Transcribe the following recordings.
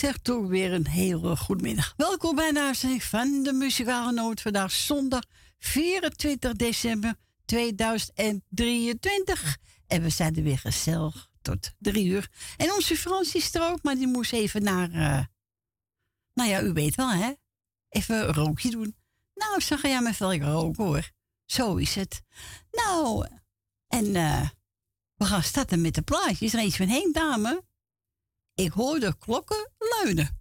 zeg toch weer een hele goedemiddag. Welkom bij de van de Muzikale Noot. Vandaag zondag 24 december 2023. En we zijn er weer gezellig tot drie uur. En onze Frans is er ook, maar die moest even naar... Uh, nou ja, u weet wel, hè? Even een rookje doen. Nou, zeg jij met welk roken, hoor. Zo is het. Nou, en uh, we gaan starten met de plaatjes. Er is van heen, dame. Ik hoor de klokken luiden.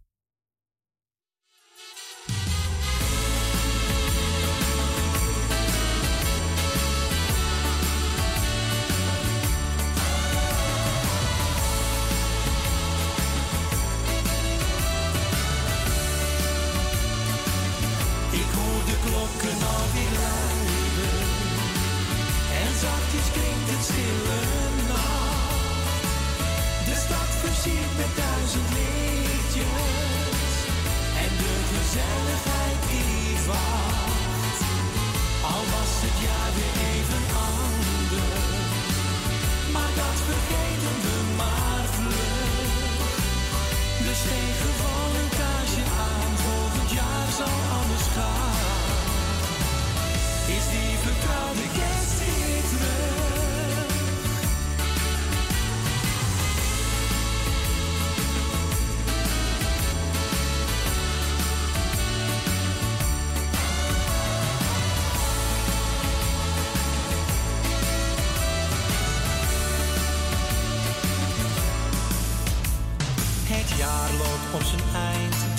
Chernobyl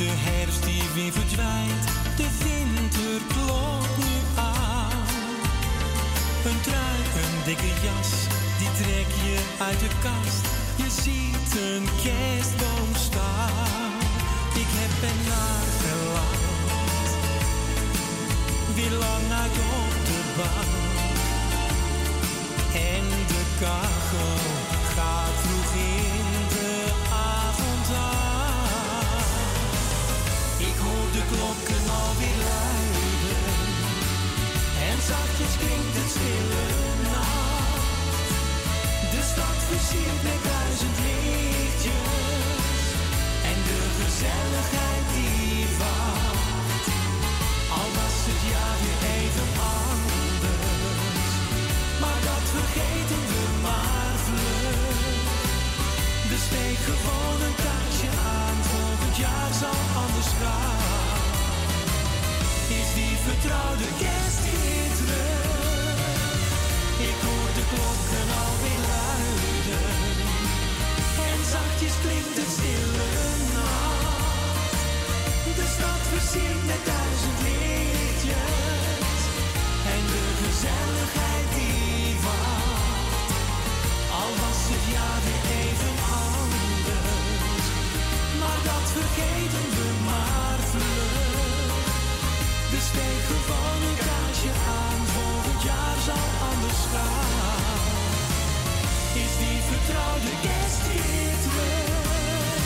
De herfst die weer verdwijnt, de winter klopt nu aan. Een trui, een dikke jas, die trek je uit de kast. Je ziet een kerstboom staan. Ik heb er naar verlangd, weer lang uit op de bank en de kachel. Ja, je heet het anders. Maar dat vergeten we maar vlug. Besteed gewoon een kaartje aan, volgend jaar zal anders gaan. Is die vertrouwde kerst giet me? Ik hoor de klokken alweer luiden. En zachtjes klinkt het stille nacht. De stad versiert met daar. dat vergeten we maar vlug. De steek van een kaartje aan, volgend jaar zal anders gaan. Is die vertrouwde kerst weer terug?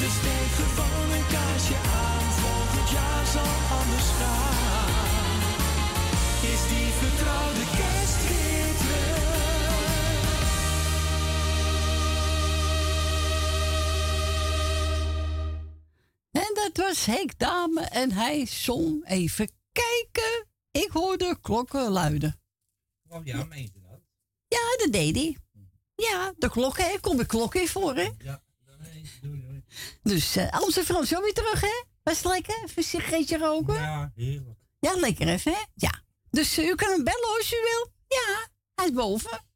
Dus steek gewoon een kaartje aan, volgend jaar zal anders gaan. Is die vertrouwde kerst weer terug? Was Henk Dame en hij zong even kijken. Ik hoorde klokken luiden. Oh ja, meent u dat? Ja, dat deed hij. Ja, de klokken. Er komt de klok in voor, hè? Ja, doei, doei. Dus uh, onze Frans weer terug, hè? Was het lekker? Even een sigaretje roken? Ja, heerlijk. Ja, lekker even, hè? Ja. Dus uh, u kan hem bellen als u wil. Ja, hij is boven.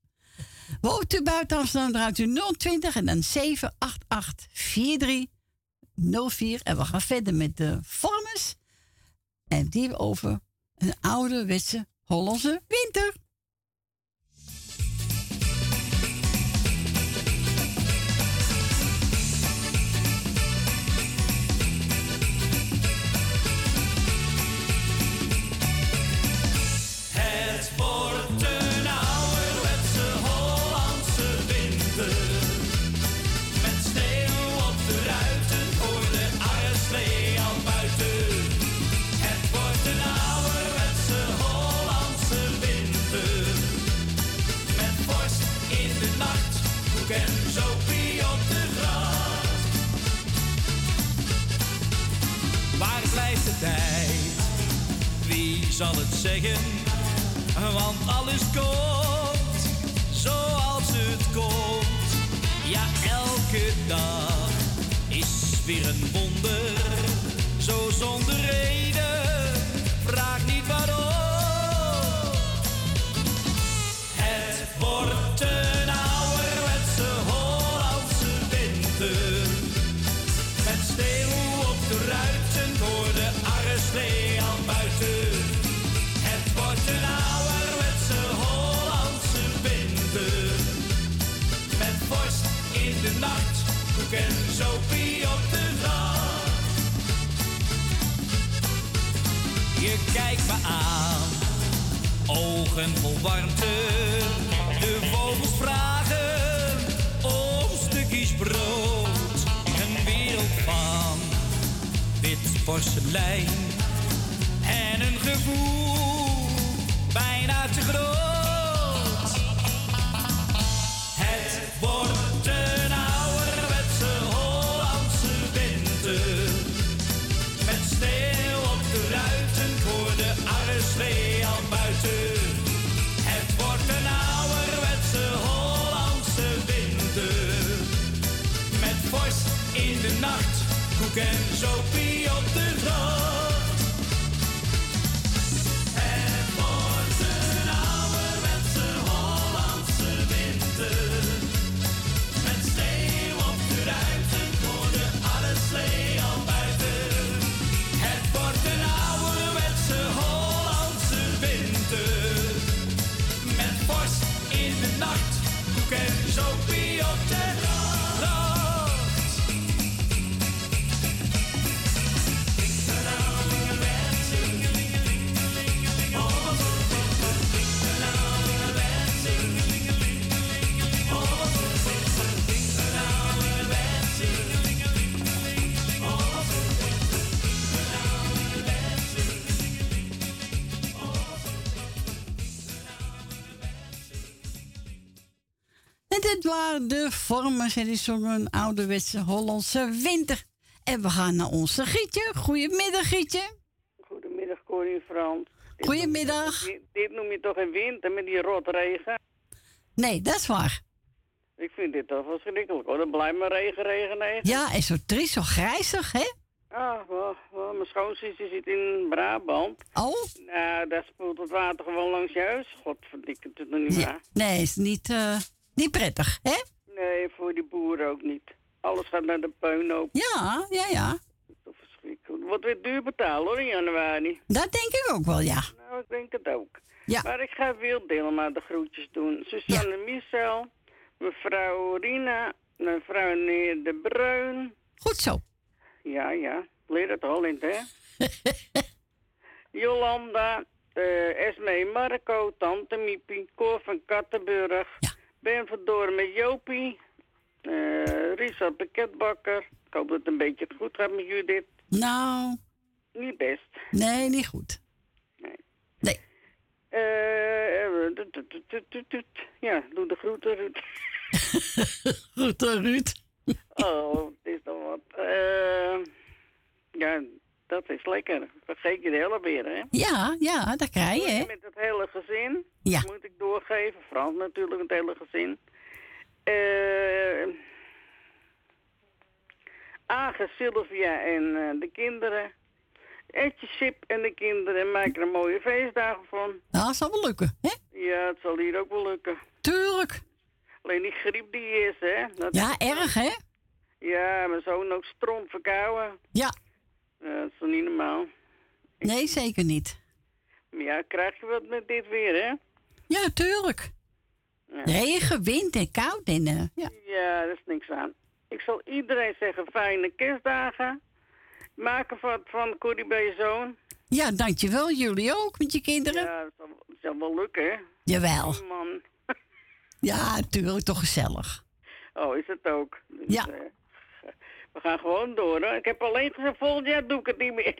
Woont u buiten Amsterdam, draait u 020 en dan 788 43 04. En we gaan verder met de vormers. En die over een ouderwetse Hollandse winter. Op de gracht. Waar blijft de tijd? Wie zal het zeggen? Want alles komt zoals het komt. Ja, elke dag is weer een wonder. Zo zonder reden, vraag niet waarom. Je kijkt me aan, ogen vol warmte. De vogels vragen om stukjes brood. Een wereld van wit porselein en een gevoel bijna te groot. Het wordt can Waren de vormers en die zongen een ouderwetse Hollandse winter. En we gaan naar onze Gietje. Goedemiddag, Gietje. Goedemiddag, Corrie Frans. Dit Goedemiddag. noem je toch- Dit noem je toch een winter met die rotregen? Nee, dat is waar. Ik vind dit toch verschrikkelijk hoor. Dan blijft maar regen, regen, regen. Ja, en zo triest, zo grijzig, hè? Ah, wel, wel, mijn schoonzusje zit in Brabant. Oh? Nou, daar spoelt het water gewoon langs je huis. Godverdikke, het nog niet Ja. waar. Nee, is niet, eh, niet prettig, hè? Nee, voor die boeren ook niet. Alles gaat naar de puinhoop. Ja, ja, ja. Toch verschrikkelijk. Wat weer duur betalen hoor in januari. Dat denk ik ook wel, ja. Nou, ik denk het ook. Ja. Maar ik ga Wild maar de groetjes doen. Susanne Michel, mevrouw Rina, mevrouw meneer De Bruin. Goed zo. Ja, ja. Leer het al in, hè? Jolanda, eh Esme Marco, Tante Miepie, Cor van Kattenburg. Ja. Ben Verdoor met Jopie. eh Risa Pakketbakker. Ik hoop dat het een beetje goed gaat met Judith. Nou, Niet best. nee, niet goed. Nee. Nee. Eh. Ja, doe de groeten, Ruud. Goed, eh, Ruud. Oh, het is toch wat. Eh, ja, dat is lekker. Vergeet je de hele weer, hè? Ja, ja, dat krijg je, hè? Met het hele gezin. Ja. Moet ik doorgeven. Frans natuurlijk, het hele gezin. Age, Sylvia en eh, de kinderen. Etje, Sip en de kinderen maken er mooie feestdagen van. Nou, dat zal wel lukken, hè? Ja, het zal hier ook wel lukken. Tuurlijk. Alleen die griep die is, hè? Dat Ja, erg, hè? Ja, mijn zoon ook stront verkouden. Ja. Ja, dat is toch niet normaal. Nee, zeker niet. Maar ja, krijg je wat met dit weer, hè? Ja, tuurlijk. Ja. Regen, wind en koud en... eh, ja. Ja, daar is niks aan. Ik zal iedereen zeggen fijne kerstdagen. Maak er wat van Corrie bij je zoon. ja, dankjewel. Jullie ook met je kinderen. Ja, dat zal, dat zal wel lukken, hè? Jawel. Man. Ja, tuurlijk. Toch gezellig. Oh, is het ook. Dus, Ja. eh, we gaan gewoon door, hoor. Ik heb alleen gezegd, volgend jaar doe ik het niet meer.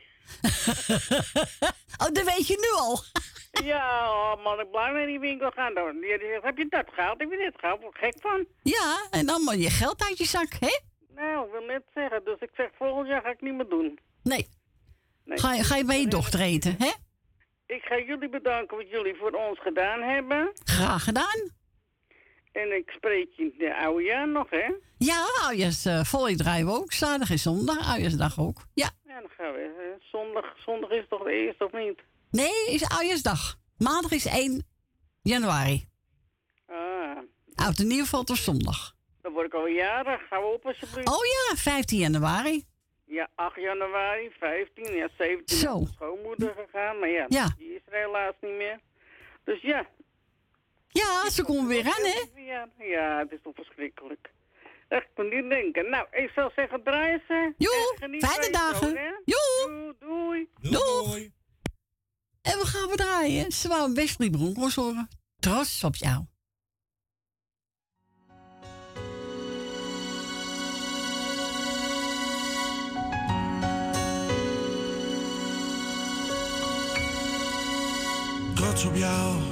oh, dat weet je nu al. ja, oh man, ik blijf naar die winkel gaan. Dan. Die zegt, heb je dat gehaald? Heb je dit gehaald? Word ik gek van. ja, en allemaal je geld uit je zak, hè? Nou, ik wil net zeggen. Dus ik zeg, volgend jaar ga ik niet meer doen. Nee. Nee. Ga je, ga je bij je dochter eten, hè? ik ga jullie bedanken wat jullie voor ons gedaan hebben. Graag gedaan. En ik spreek je in de oude jaar nog, hè? Ja, oudjes, uh, volley draaien we ook. Zaterdag en zondag, oudjesdag ook. Ja. Ja, dan gaan we. Uh, zondag, zondag is toch de eerste of niet? Nee, is oudjesdag. Maandag is 1 januari. Ah. Oud en nieuw valt op zondag. Dan word ik al jaren. Gaan we op alsjeblieft. Oh ja, 15 januari. Ja, 8 januari, 15, ja, 17 Zo. is schoonmoeder gegaan. Maar ja, Ja. die is er helaas niet meer. Dus ja. Ja, ze komen weer aan, hè? Ja, ja, het is toch verschrikkelijk. Echt, ik niet denken. Nou, ik zou zeggen, draaien ze. Jo, En geniet fijne dagen. Doei, doei. En we gaan we draaien. Ze wou Wesley Bronkhorst horen. Trots op jou. trots op jou.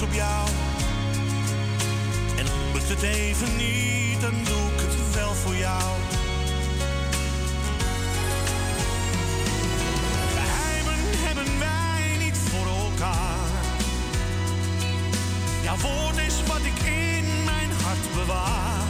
Trots op jou. En lukt het even niet, dan doe ik het wel voor jou. Geheimen hebben wij niet voor elkaar. Jouw woord is wat ik in mijn hart bewaar.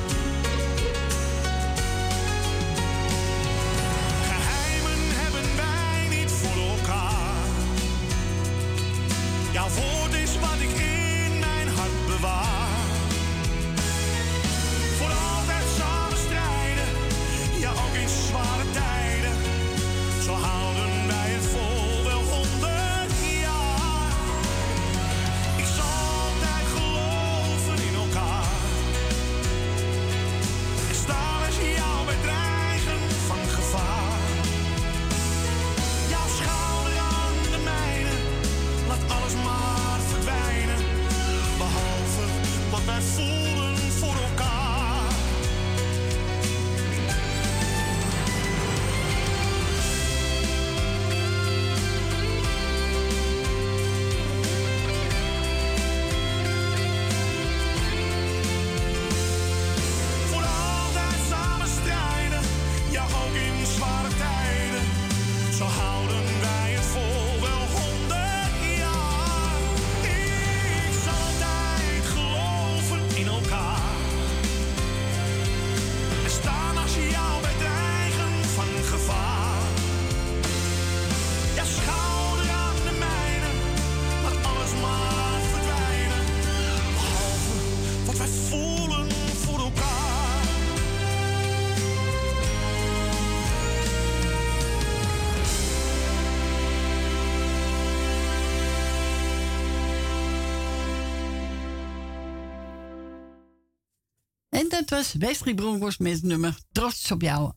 Dat was Wesley Bronkhorst met het nummer Trots op jou.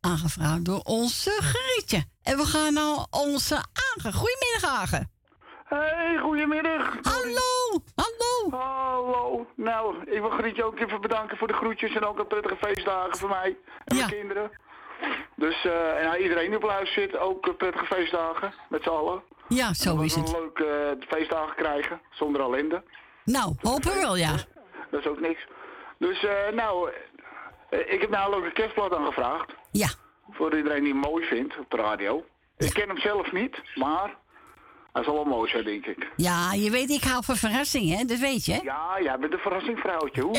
Aangevraagd door onze Grietje. En we gaan naar onze Agen. Goedemiddag, Agen. Hey, goedemiddag. Hallo, hallo. Hallo. Nou, ik wil Grietje ook even bedanken voor de groetjes en ook een prettige feestdagen voor mij en Ja. mijn kinderen. Dus, eh en nou, iedereen die op luistert, ook eh, prettige feestdagen met z'n allen. Ja, zo is we het. een leuke eh, feestdagen krijgen, zonder ellende. Nou, hopen we wel, ja. Dat is ook niks. Dus, eh, nou, eh, ik heb nou ook een kerstblad aangevraagd. Ja. Voor iedereen die hem mooi vindt op de radio. Ik ken hem zelf niet, maar hij zal wel mooi zijn, denk ik. Ja, je weet, ik hou van verrassingen, hè? Dat weet je. hè? Ja, jij bent een verrassingvrouwtje.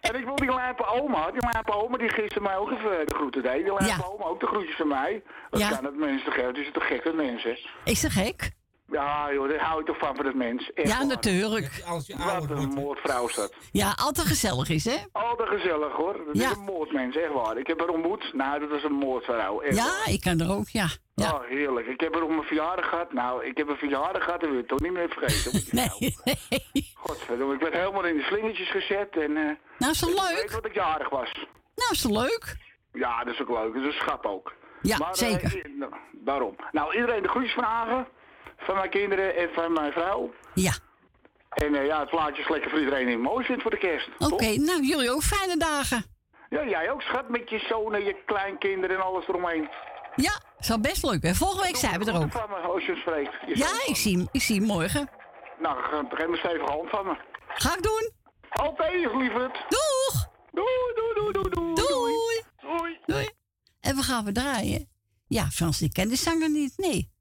En ik wil die lijpe oma, die lijpe oma die gisteren mij ook even de groeten deed. Die lijpe Ja. oma ook de groetjes van mij. Dat Ja. kan het mensen Het is toch gek dat mensen. Is dat gek? Ja joh, daar hou ik toch van van het mens. Echt Ja, waar. natuurlijk. Als je Wat een wordt. moordvrouw is dat. Ja, altijd gezellig is, hè? Altijd gezellig hoor. Dat Ja. is een moordmens, echt waar. Ik heb haar ontmoet. Nou, dat was een moordvrouw. Echt Ja, waar. ik kan er ook, ja. ja. Oh, heerlijk. Ik heb haar op mijn verjaardag gehad. Nou, ik heb een verjaardag gehad, dat wil je toch niet meer vergeten. nou. Nee, nee. Godverdomme, ik werd helemaal in de slingertjes gezet en... eh Nou, is toch ik weet leuk? wat ik jarig was. Nou, is toch leuk? Ja, dat is ook leuk. Dat is een schat ook. Ja, Maar, eh, zeker. nou, daarom. Nou, iedereen de groetjes vragen. Van mijn kinderen en van mijn vrouw. Ja. En eh, ja, het plaatje is lekker voor iedereen die het mooi vindt voor de kerst. Oké, nou, jullie ook fijne dagen. Ja, jij ook, schat, met je zonen, je kleinkinderen en alles eromheen. Ja, is best leuk, hè? Volgende week zijn we er ook. Van me, als je spreekt. Je Ja, ik zie hem, ik zie hem morgen. Nou, ge- geef me een stevige hand van me. Ga ik doen. Altijd, lieverd. Doeg! Doei, doei, doei, doei, doei. Doei! Doei. Doei. En we gaan we draaien. Ja, Frans, ik ken de zanger niet. Nee.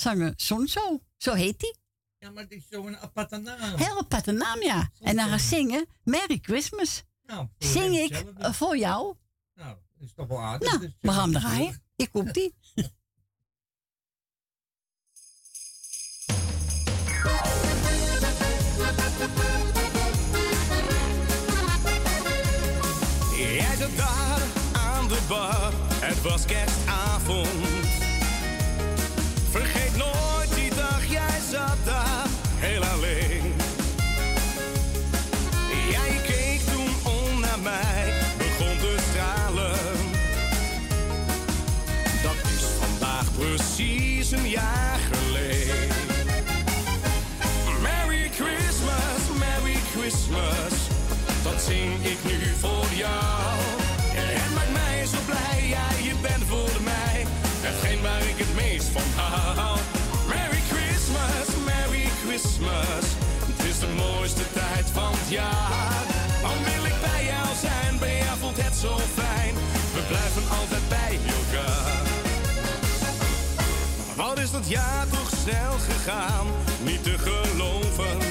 Zanger Sonso. Zo heet hij. Ja, maar het is zo'n aparte naam. Heel aparte naam, ja. En dan gaan zingen Merry Christmas. Nou, voor Zing ik zelf voor jou. Nou, dat is toch wel aardig. Nou, Dus, we gaan draaien. Ik komt die. Jij zat daar aan de bar, het was kerstavond. Van het jaar. Wil ik bij jou zijn, bij jou voelt het zo fijn. We blijven altijd bij elkaar. Wat is dat jaar toch snel gegaan, niet te geloven.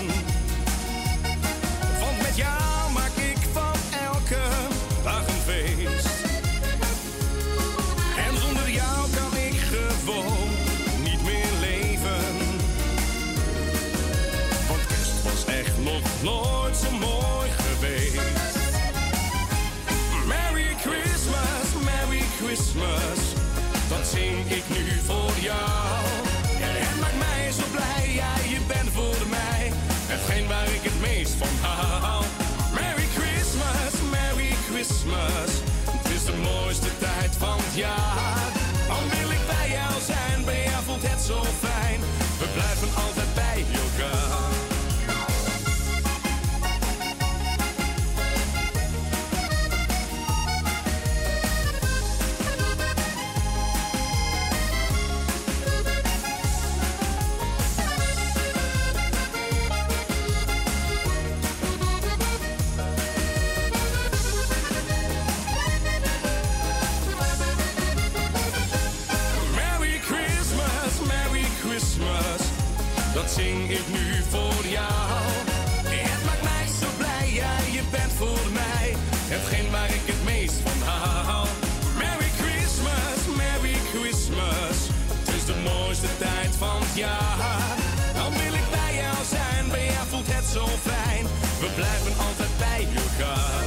Jaar. Dan wil ik bij jou zijn, bij jou voelt het zo fijn. We blijven altijd bij elkaar.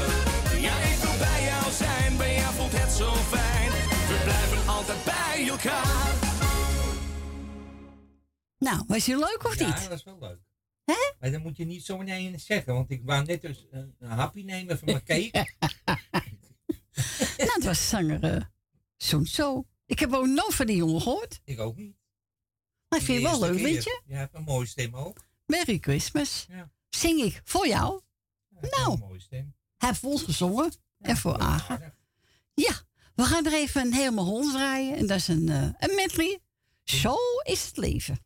Ja, ik wil bij jou zijn, bij jou voelt het zo fijn. We blijven altijd bij elkaar. Nou, was je leuk of Ja, niet? dat is wel leuk. Hè? Maar dan moet je niet zo ineens zeggen, want ik wou net dus een, een hapje nemen van mijn cake. Nou, het was zanger uh, Sonso. Ik heb ook nooit van die jongen gehoord. ik ook niet. Maar ik vind het wel leuk, weet je? Je hebt een mooie stem ook. Merry Christmas. Ja. Zing ik voor jou. Ja, Nou. Een mooie stem. Heb voor ons gezongen. En voor aardig. Ja, we gaan er even een helemaal hond draaien. En dat is een, eh, een medley. Zo is het leven.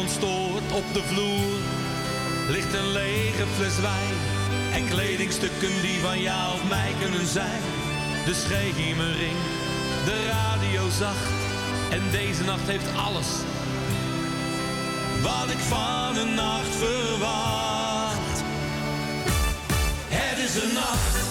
ontstoord op de vloer ligt een lege fles wijn en kledingstukken die van jou of mij kunnen zijn. De schemering, de radio zacht en deze nacht heeft alles wat ik van een nacht verwacht. Het is een nacht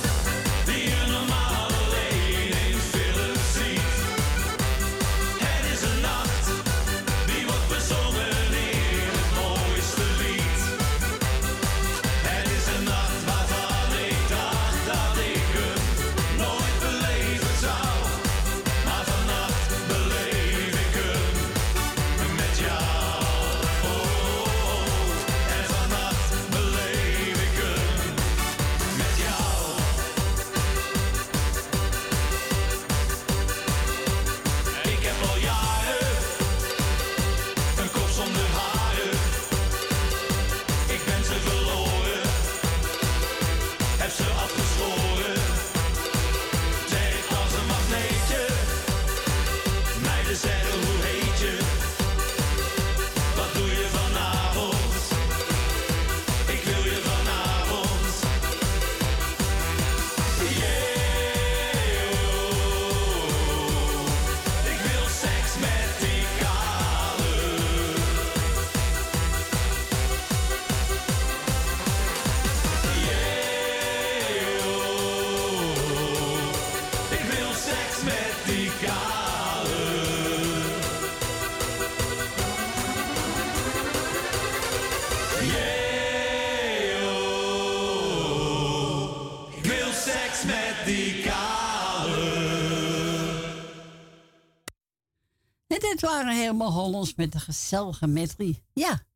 Hollands met een gezellige metrie. Ja.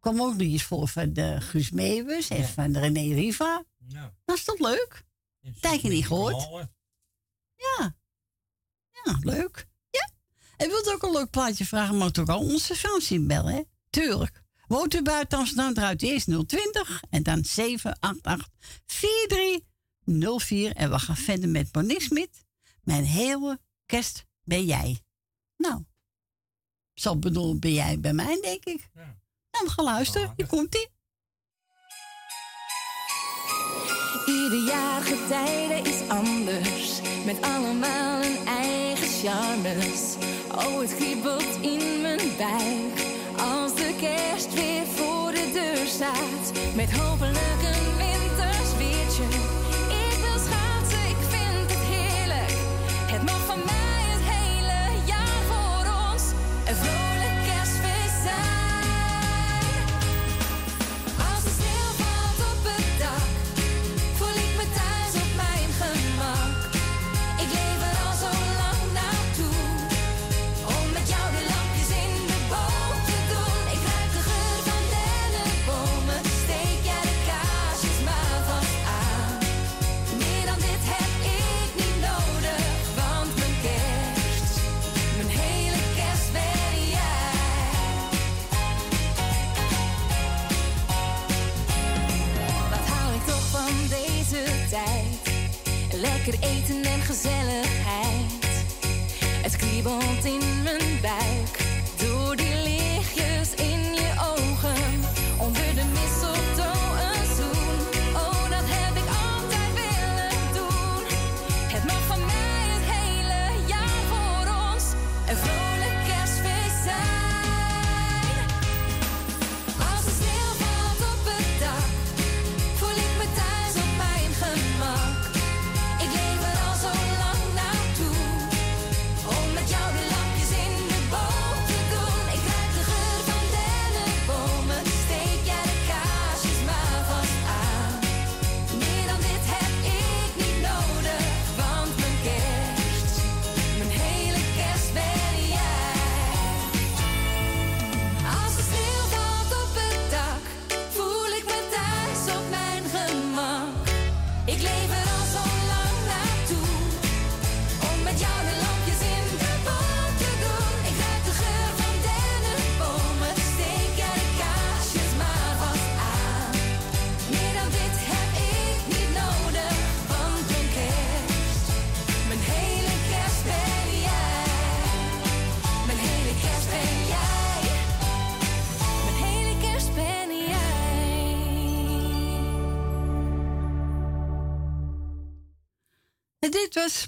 Kom ook liedjes voor van de Guus Meeuwis en ja. van René Riva. Ja. Dat is toch leuk? Tijdje niet gehoord. Ja. Ja, leuk. Ja. En wilt ook een leuk plaatje vragen, mag ook al onze fans inbellen, hè? Tuurlijk. Woont u buiten Amsterdam, draait eerst 020 en dan 788 4304. En we gaan verder met Bonnie Smit. Mijn hele kerst ben jij. Nou, zo bedoel, ben jij bij mij, denk ik. Ja. Nou, geluister, je ah, dus- komt-ie. Ieder jaar getijden is anders, met allemaal een eigen charmes. Oh, het kriebelt in mijn buik, als de kerst weer voor de deur staat, met hopelijk een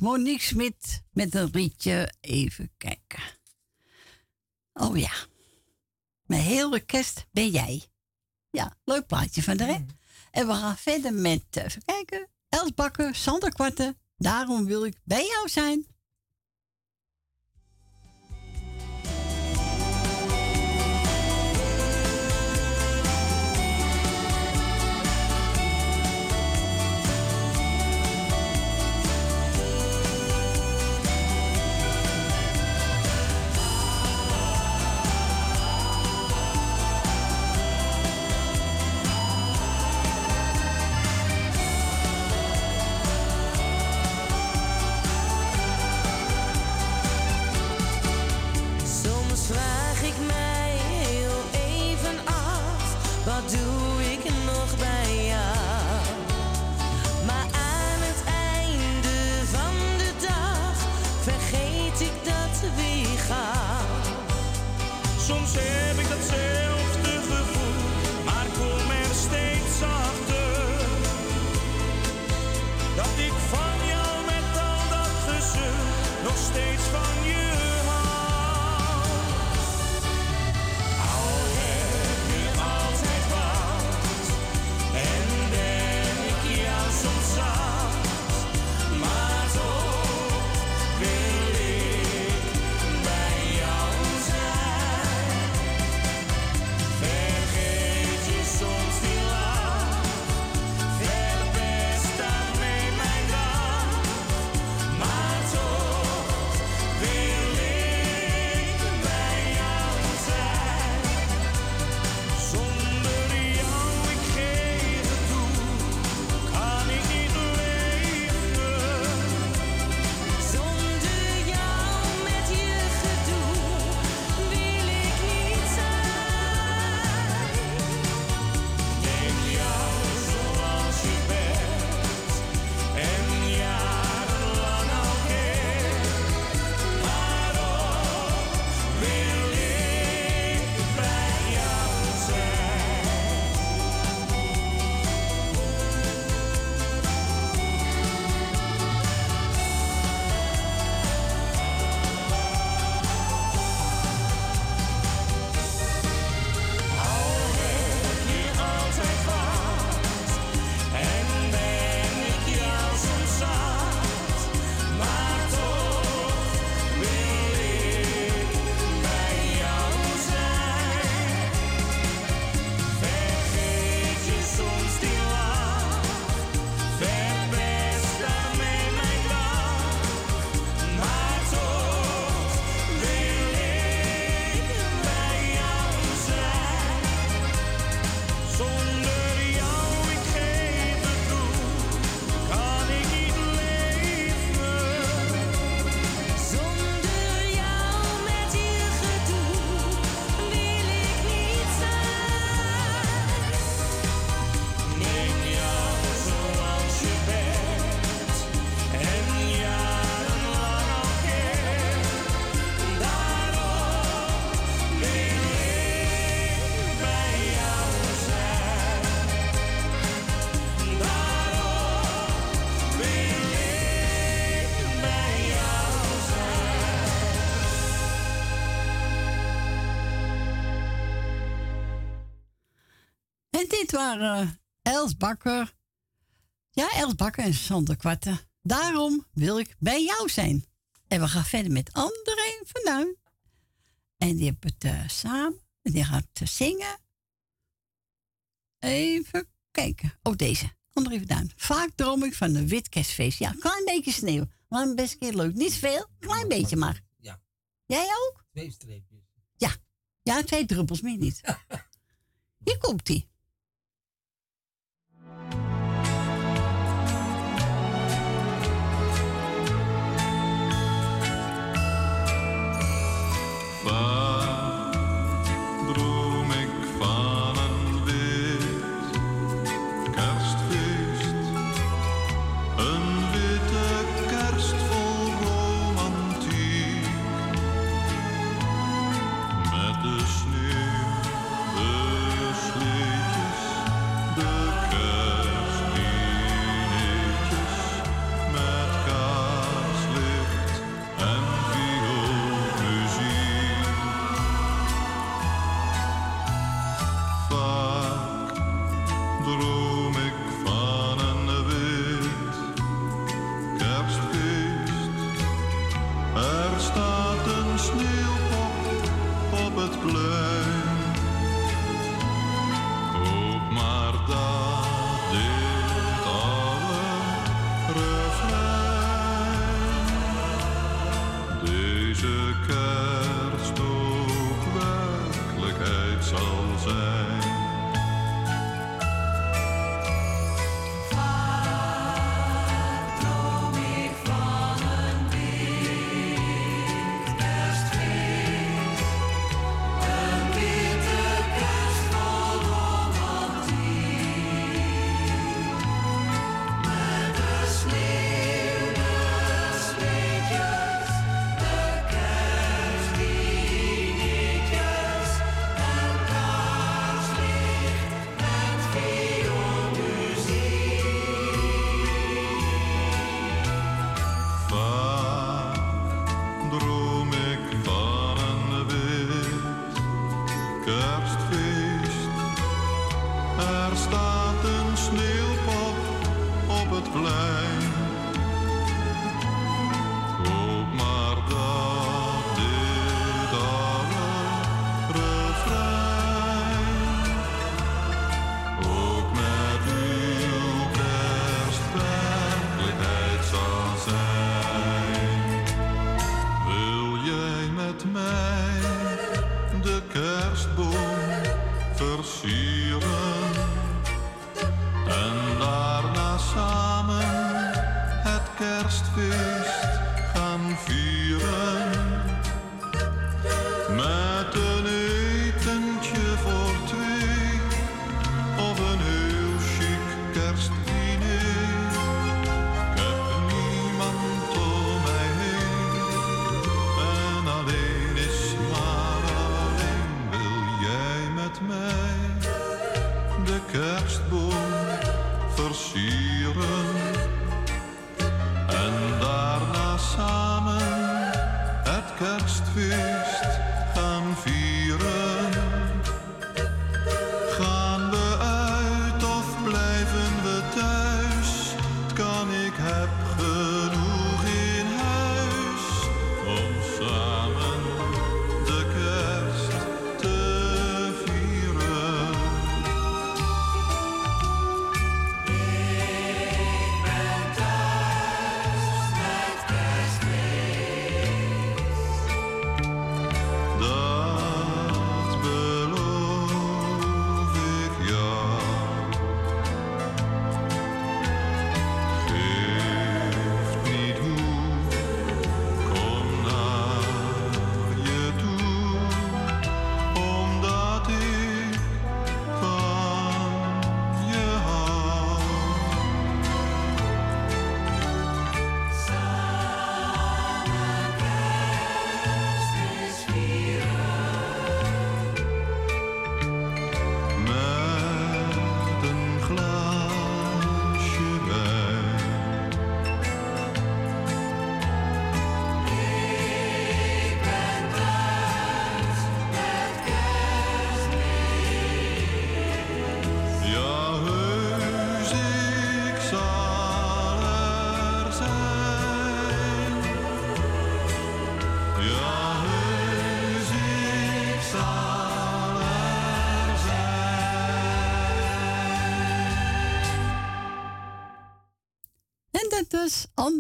Monique Smit met een rietje Even kijken. Oh ja. Mijn hele kerst ben jij. Ja, leuk plaatje van de. En we gaan verder met, even kijken, Elsbakken, Sander Kwarten. Daarom wil ik bij jou zijn. waren eh, Els Bakker. Ja, Els Bakker en Sander Kwarten. Daarom wil ik bij jou zijn. En we gaan verder met André van Duin. En die hebben het eh, samen. En die gaat eh, zingen. Even kijken. Oh, deze. André van Duin. Vaak droom ik van een wit kerstfeest. Ja, klein beetje sneeuw. Maar een best keer leuk. Niet veel, klein beetje maar. Ja. Jij ook? Twee streepjes. Ja. Ja, twee druppels meer niet. Hier komt hij.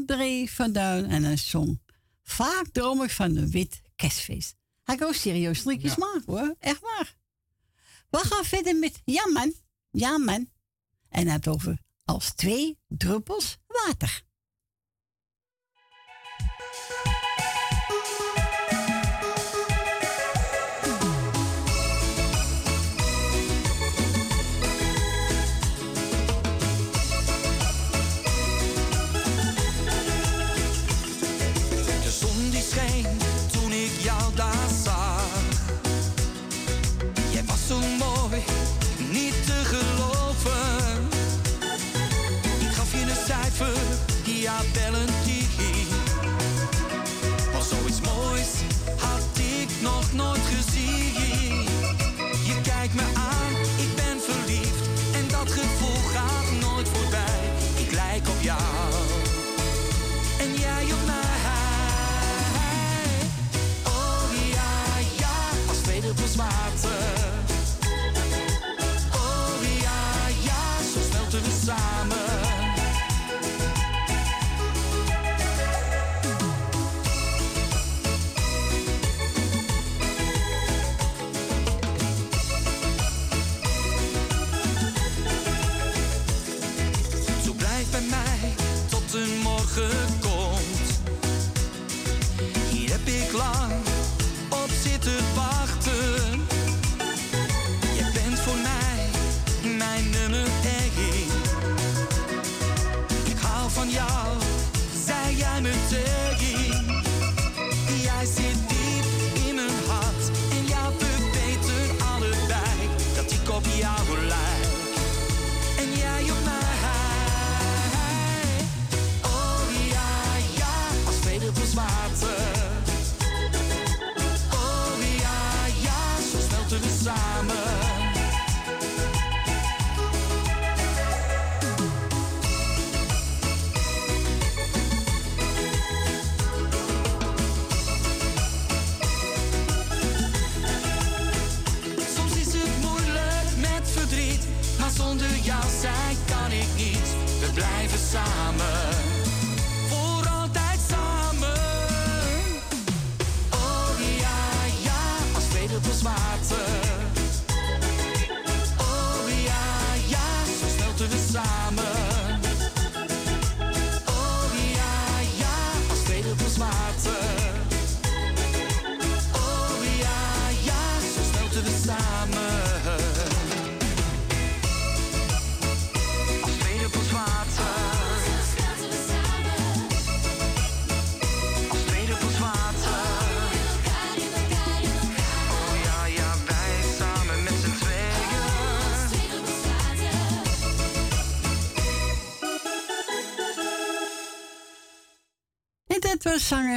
André van Duin en een zong. Vaak droom ik van een wit kerstfeest. Hij kan ook serieus liedjes ja. maken hoor, echt waar. We gaan verder met Ja man, Ja man. En het over als twee druppels water.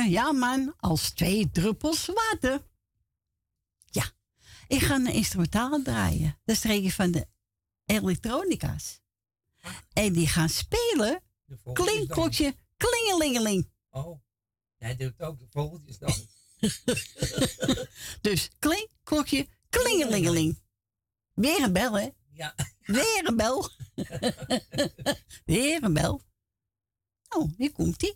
ja man, als twee druppels water. Ja, ik ga een instrumentaal draaien. Dat is regio van de elektronica's. En die gaan spelen. Klinkklokje, klingelingeling. Oh, hij doet ook de vogeltjes dan. dus klinkklokje klingelingeling. Weer een bel, hè? Ja. Weer een bel. Weer een bel. oh hier komt hij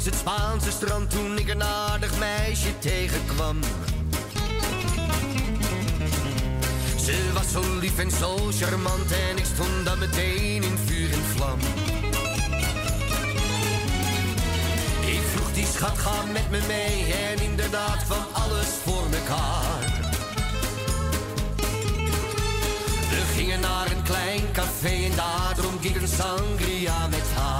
langs het Spaanse strand toen ik een aardig meisje tegenkwam. Ze was zo lief en zo charmant en ik stond dan meteen in vuur en vlam. Ik vroeg die schat, ga met me mee en inderdaad kwam alles voor mekaar. We gingen naar een klein café en daar dronk ik een sangria met haar.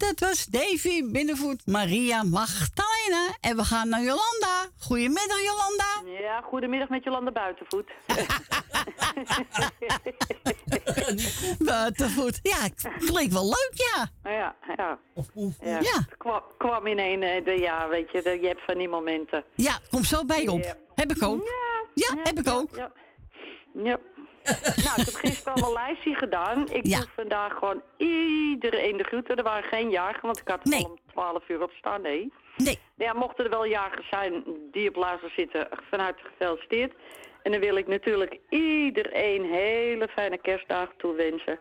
Dat was Davy Binnenvoet, Maria Magdalena. En we gaan naar Jolanda. Goedemiddag, Jolanda. Ja, goedemiddag met Jolanda Buitenvoet. Buitenvoet. Ja, klinkt wel leuk, ja. ja, ja. ja. Ja. Het kwam, kwam in een, eh, de, ja, weet je, de, je hebt van die momenten. Ja, kom zo bij je op. Ja. Heb ik ook. Ja, heb ik ook. Ja. nou, ik heb gisteren al een lijstje gedaan. Ik Ja. doe vandaag gewoon iedereen de groeten. Er waren geen jarigen, want ik had er Nee. al om 12 uur op staan. Nee. Nee. Ja, mochten er wel jagers zijn die op luister zitten, van harte gefeliciteerd. En dan wil ik natuurlijk iedereen hele fijne kerstdagen toewensen.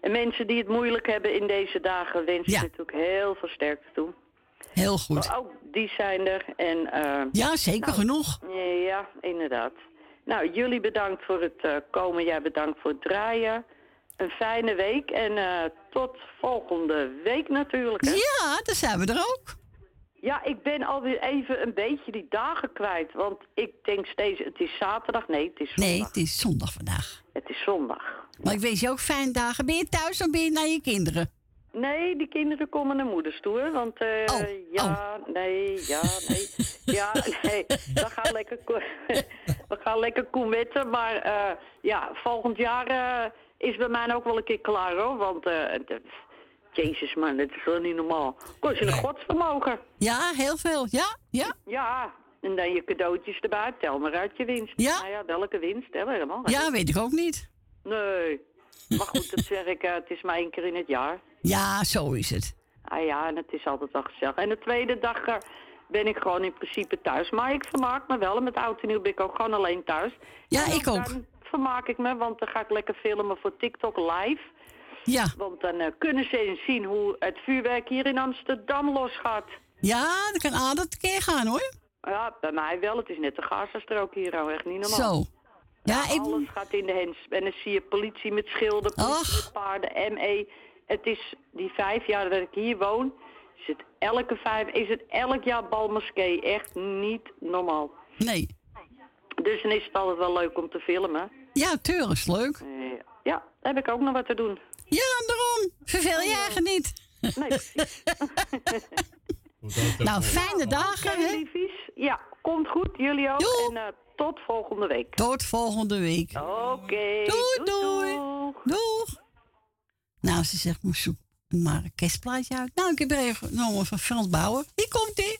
En mensen die het moeilijk hebben in deze dagen, wens ik Ja. natuurlijk heel veel sterkte toe. Heel goed. Maar ook die zijn er. En, eh, Ja, zeker nou, genoeg. Ja, inderdaad. Nou, jullie bedankt voor het eh, komen. Jij bedankt voor het draaien. Een fijne week en eh, tot volgende week natuurlijk. Hè? Ja, daar zijn we er ook. Ja, ik ben alweer even een beetje die dagen kwijt. Want ik denk steeds, het is zaterdag. Nee, het is zondag. Nee, het is zondag vandaag. Het is zondag. Maar ik wens je ook fijne dagen. Ben je thuis of ben je naar je kinderen? Nee, die kinderen komen naar moeders toe, hè, want eh, Oh, ja, nee, ja, nee, ja, nee, we gaan lekker, we gaan lekker koemetten, maar eh, ja, volgend jaar eh, is bij mij ook wel een keer klaar, hoor, want, eh, jezus man, dat is wel niet normaal. Kost je een godsvermogen. Ja, heel veel. Ja, ja. Ja, en dan je cadeautjes erbij, tel maar uit je winst. Ja. Nou ja, welke winst, tel helemaal. Ja, weet ik ook niet. Nee, maar goed, dat zeg ik, het is maar één keer in het jaar. Ja, zo is het. Ah ja, en het is altijd wel gezellig. En de tweede dag eh, ben ik gewoon in principe thuis. Maar ik vermaak me wel. En met oud en nieuw ben ik ook gewoon alleen thuis. Ja, ik ook. Dan vermaak ik me, want dan ga ik lekker filmen voor TikTok live. Ja. Want dan eh, kunnen ze eens zien hoe het vuurwerk hier in Amsterdam losgaat. Ja, dat kan aan dat keer gaan hoor. Ja, bij mij wel. Het is net de Gazastrook hier, nou echt niet normaal. Zo. Ja, ik... Alles gaat in de hens. En dan zie je politie met schilden, politie met paarden, ME. Het is die vijf jaar dat ik hier woon, is het elke vijf, is het elk jaar balmoskee. Echt niet normaal. Nee. Dus dan is het altijd wel leuk om te filmen. Ja, tuurlijk is leuk. Eh, ja, daar heb ik ook nog wat te doen. Ja, daarom. Verveel je eigen niet. Nee, precies. Nou, fijne dagen, hè? Ja, komt goed. Jullie ook. En eh, tot volgende week. Tot volgende week. Oké. Doei, doei. Doeg. Nou, ze zegt, moest zoek maar een kerstplaatje uit. Nou, ik heb er even genomen van Frans Bauer. Hier komt ie.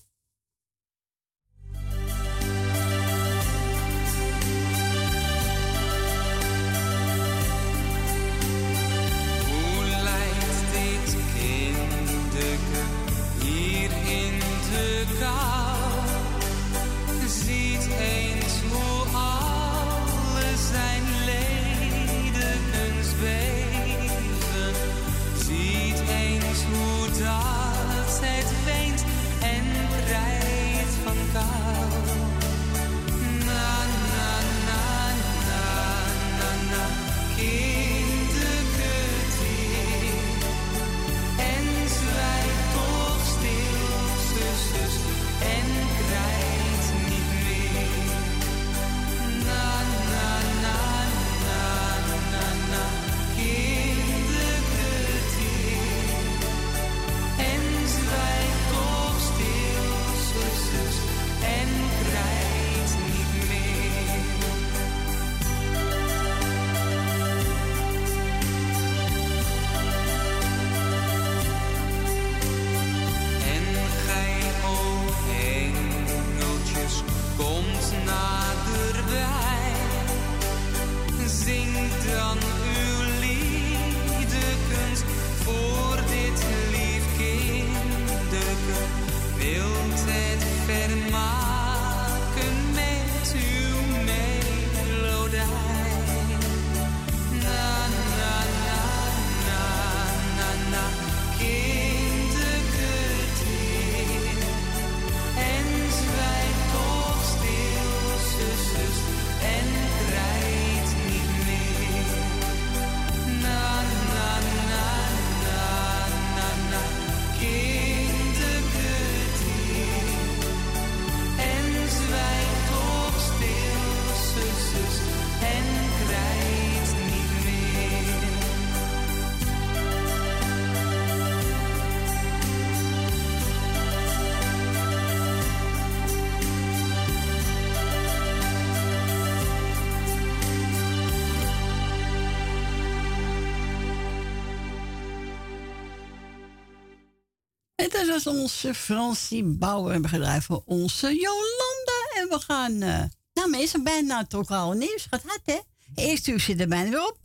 En dat was onze Fransie we gedraaid voor onze Jolanda. En we gaan... eh nou, meestal bijna toch al nieuws. Gaat hard, hè? Eerst uur zit er bijna weer op.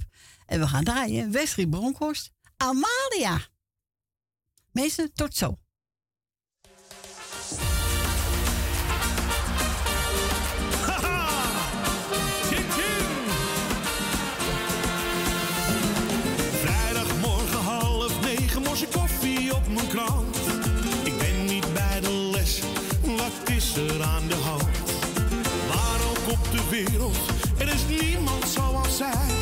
En we gaan draaien. Wesley Bronkhorst. Amalia. Meester, tot zo. Wereld, er is niemand zoals zij.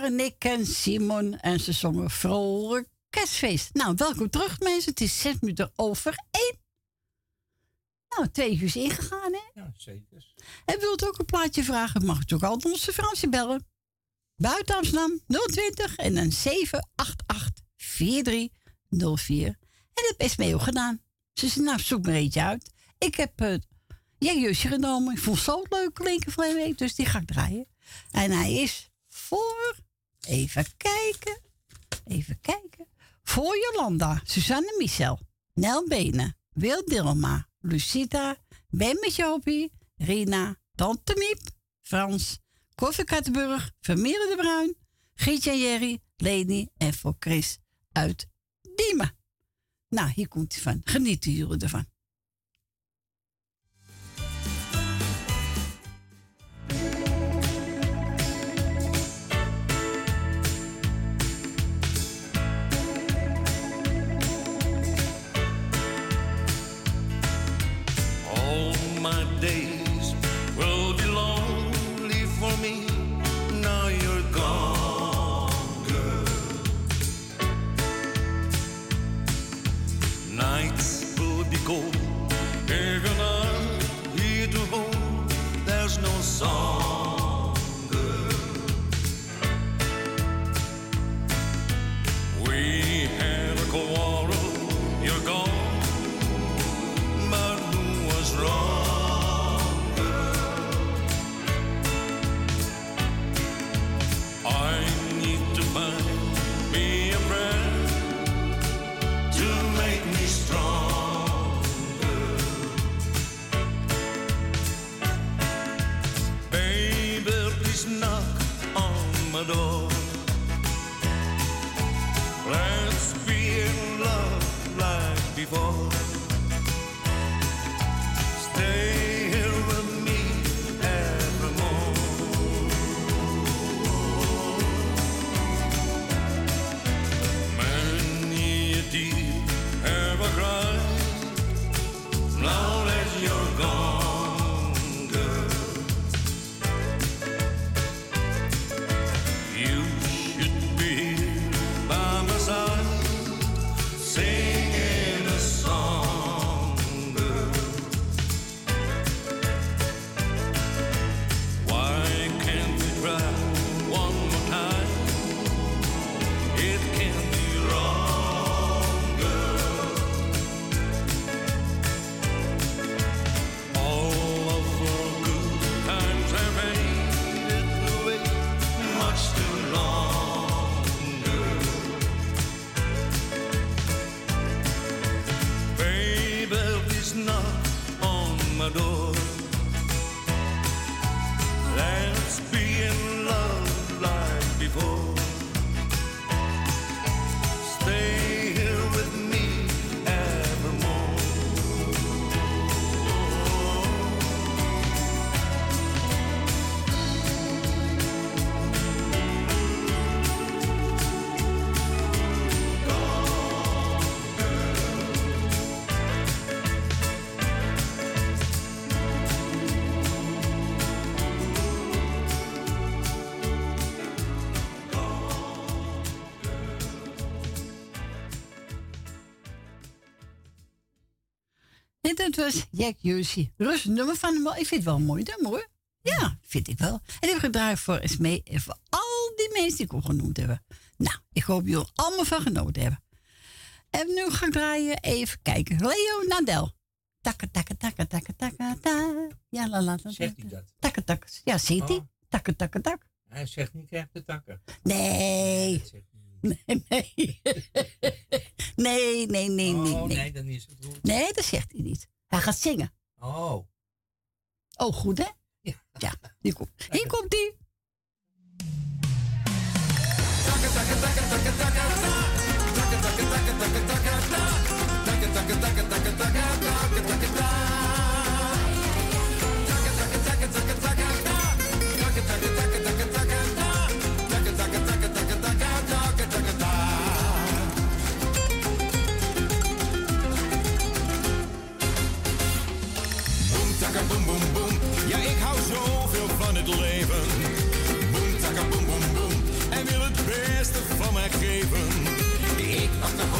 waren Nick en Simon en ze zongen vrolijk kerstfeest. Nou, welkom terug mensen. Het is zes minuten over één. Nou, twee uur is ingegaan, hè? Ja, zeker. En wilt ook een plaatje vragen, mag u ook altijd onze Fransje bellen. Buiten Amsterdam 020 en dan 788 4304. En dat is meegedaan. gedaan. Ze zei, nou, zoek maar eentje uit. Ik heb uh, jij ja, genomen. Ik voel het zo leuk klinken van week, dus die ga ik draaien. En hij is voor Even kijken. Even kijken. Voor Jolanda, Suzanne Michel, Nel Benen, Wil Dilma, Lucita, Ben Hobby, Rina, Tante Miep, Frans, Koffie Kattenburg, Vermeer de Bruin, Gietje en Jerry, Leni en voor Chris uit Diemen. Nou, hier komt hij van. Genieten jullie ervan. the door. Let's be in love like before. Dat was Jack Jussie. Rustig nummer van hem. Ik vind het wel mooi nummer mooi. Ja, vind ik wel. En ik heb gedraaid voor eens mee eh, voor al die mensen die ik al genoemd hebben. Nou, ik hoop jullie allemaal van genoten hebben. En nu ga ik draaien. Even kijken. Leo Nadel. Takka, takka, takka, takka, takka, ta. Ja, la, la, la. Zegt hij dat? Takka, takka. Ja, ziet hij. Oh. Takka, takka, tak. Hij zegt niet echt de takken. Nee. Nee, nee. Nee, nee, nee, nee. Oh, nee. nee, is het goed. Nee, dat zegt hij niet. Hij gaat zingen. Oh. Oh, goed hè? Ja. Ja, hier komt, hier komt die.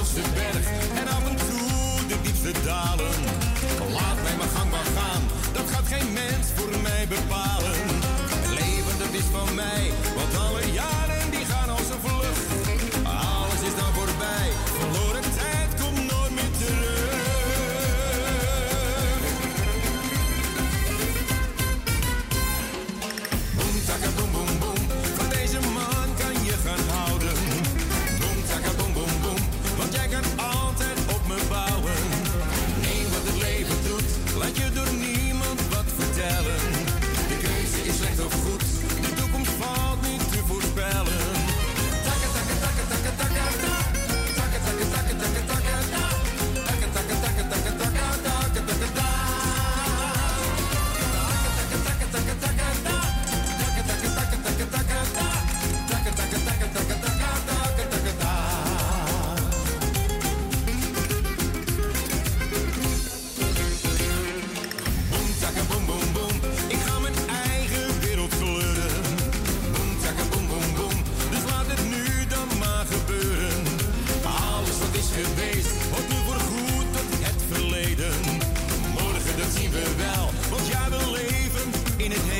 De berg en af en toe de diepste dalen. Laat mij mijn gang maar gaan, dat gaat geen mens voor mij bepalen. Leven dat is van mij in het heen.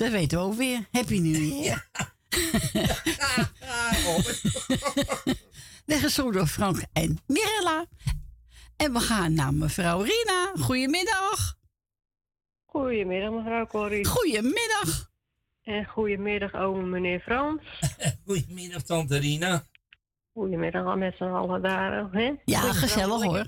Dat weten we ook weer. Happy New Year. De gezongen door Frank en Mirella. En we gaan naar mevrouw Rina. Goedemiddag. Goedemiddag, mevrouw Corrie. Goedemiddag. En goedemiddag, oom meneer Frans. Goedemiddag, tante Rina. Goedemiddag al met z'n allen daar. Hè? Ja, gezellig, hoor.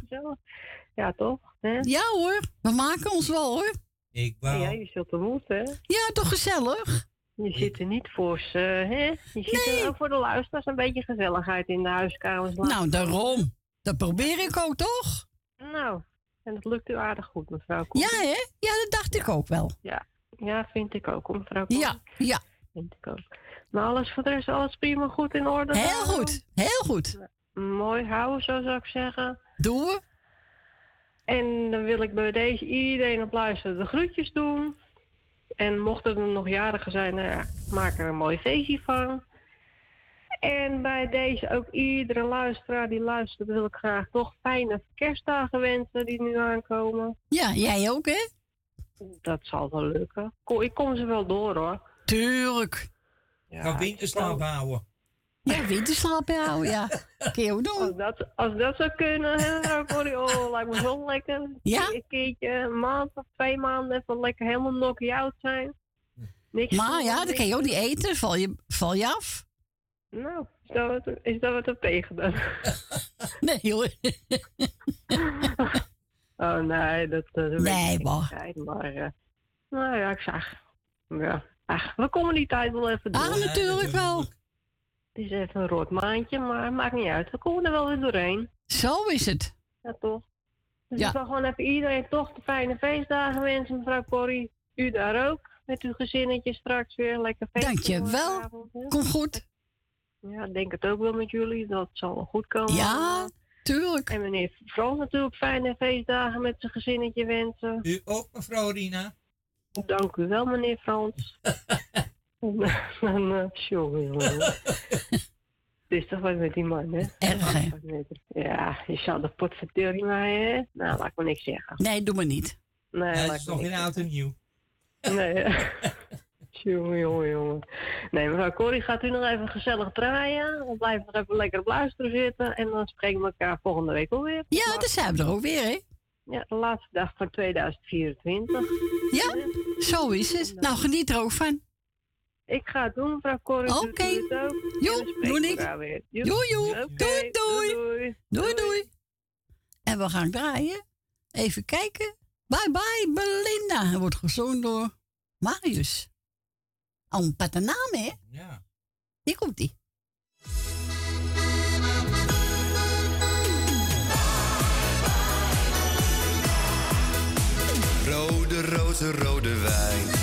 Ja, toch? Hè? Ja hoor, we maken ons wel hoor. Ik Ja, je zult er moeten, hè? Ja, toch gezellig? Je zit er niet voor ze, hè? Je zit er ook voor de luisteraars een beetje gezelligheid in de huiskamers. Nou, daarom. Dat probeer ik ook, toch? Nou, en dat lukt u aardig goed, mevrouw Corrie. Ja, hè? Ja, dat dacht ik ook wel. Ja, ja vind ik ook, mevrouw Corrie. Ja, ja. Vind ik ook. Maar alles voor de rest, alles prima goed in orde? Heel goed, heel goed. Mooi houden, zo zou ik zeggen. Doen we. En dan wil ik bij deze iedereen op luisteren de groetjes doen. En mochten er nog jarigen zijn, nou ja, maak er een mooi feestje van. En bij deze ook iedere luisteraar die luistert, wil ik graag toch fijne kerstdagen wensen die nu aankomen. Ja, jij ook, hè? Dat zal wel lukken. Kom, ik kom ze wel door hoor. Tuurlijk. Ja, Gaan winterslaap houden. Ja, winterslaap houden, ja. Kun je ook doen. Als dat, als dat zou kunnen, hè, oh, lijkt me zo lekker. Ja? Een keertje, een maand of twee maanden even lekker helemaal knock-out zijn. Niks Maar doen, ja, dan niks kan je ook niet eten. Val je, val je af? Nou, is dat wat, is dat wat er tegen dan? Nee hoor. oh nee, dat, dat weet Nee, ik maar. niet. Maar, eh, nou ja, ik zag. Ja, ach, we komen die tijd wel even door. Ah, natuurlijk wel. Het is even een rood maandje, maar maakt niet uit. We komen er wel weer doorheen. Zo is het. Ja, toch? Dus Ja. ik wil gewoon even iedereen toch de fijne feestdagen wensen, mevrouw Corrie. U daar ook, met uw gezinnetje straks weer. Lekker feestje. Dankjewel. hè? Kom goed. Ja, ik denk het ook wel met jullie. Dat zal wel goed komen. Ja, tuurlijk. En meneer Frans natuurlijk fijne feestdagen met zijn gezinnetje wensen. U ook, mevrouw Rina? Dank u wel, meneer Frans. En, dan, eh, jongen. Het is toch wat met die man, hè? Erg, hè? Ja, je zal de pot vertellen maar, hè? Nou, laat ik maar niks zeggen. Nee, doe maar niet. Nee, Ja, laat het is nog geen oud en nieuw. Nee, Jongen, jongen, jongen. Nee, mevrouw Corrie, gaat u nog even gezellig draaien? We blijven nog even lekker op luisteren zitten. En dan spreken we elkaar volgende week alweer. Ja, dan zijn we er ook weer, hè? Ja, de laatste dag van 2024. Ja, zo is het. Nou, geniet er ook van. Ik ga het doen, mevrouw Corrie. Oké. Spreken doe we ik. Doei, doei. Oké, Doei, doei. doei. Doei. En we gaan draaien. Even kijken. Bye bye, Belinda. Hij wordt gezongen door Marius. Al een patte naam, hè? Ja. Hier komt ie. Rode rozen, rode wijn.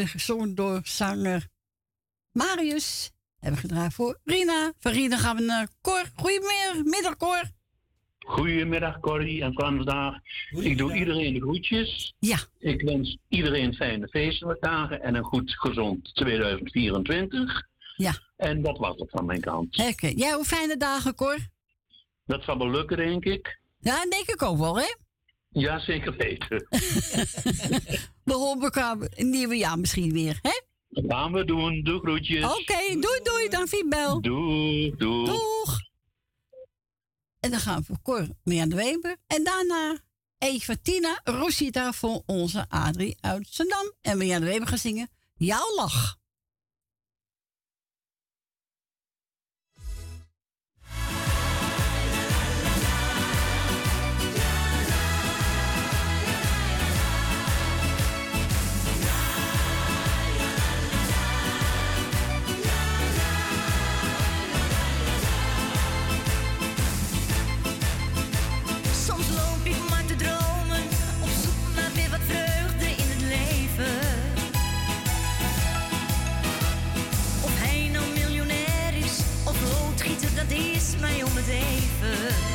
En weer gezongen door zanger Marius. Hebben we gedraaid voor Rina. Van Rina gaan we naar Cor. Goedemiddag, Cor. Goedemiddag Corrie en vandaag. Ik doe iedereen de groetjes. Ja. Ik wens iedereen fijne feestelijke dagen en een goed gezond 2024. Ja. En dat was het van mijn kant. Oké. Jij hoe fijne dagen, Cor? Dat zal wel lukken, denk ik. Ja, denk ik ook wel, hè? Ja, zeker weten. We horen elkaar een nieuwe jaar misschien weer, hè? Dat gaan we doen. Doe groetjes. Oké, doei doei, dan Bel. Doei, doei. Doeg. En dan gaan we voor Cor Mirjam de Weber. En daarna Eva Tina Rosita voor onze Adrie uit Zandam. En Mirjam de Weber gaan zingen Jouw Lach. me even.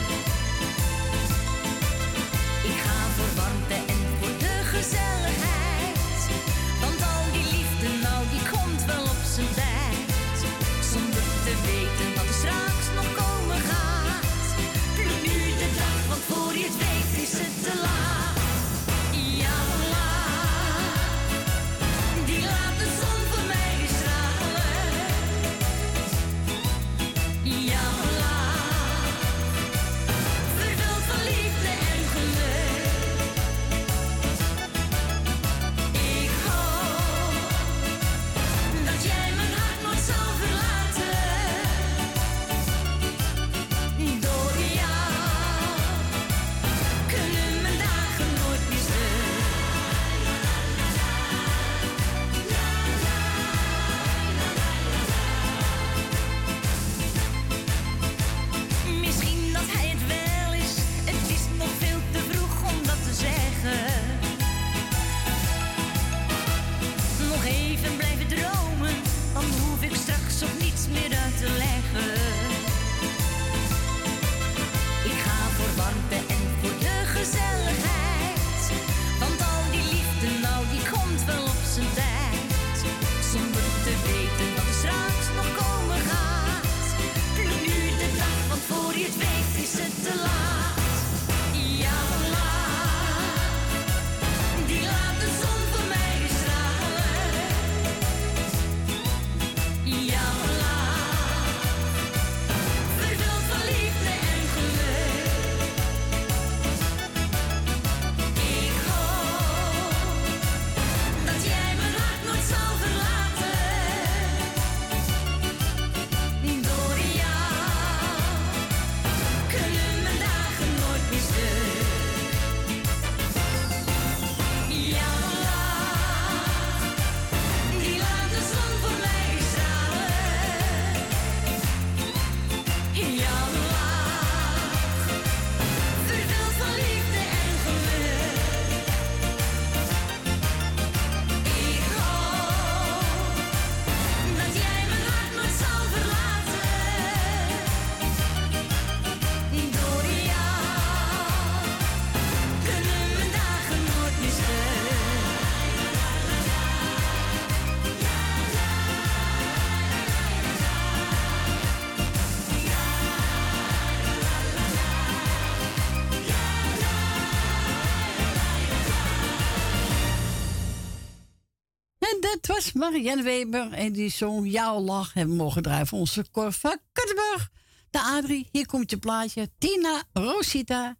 Was Marianne Weber en die zong Jouw Lach hebben we mogen draaien voor onze Cor van Kattenburg. De Adrie, hier komt je plaatje. Tina Rosita,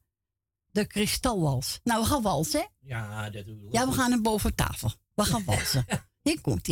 de Kristalwals. Nou, we gaan walsen, hè? Ja, dat doen we. Ja, we gaan hem boven tafel. We gaan walsen. Hier komt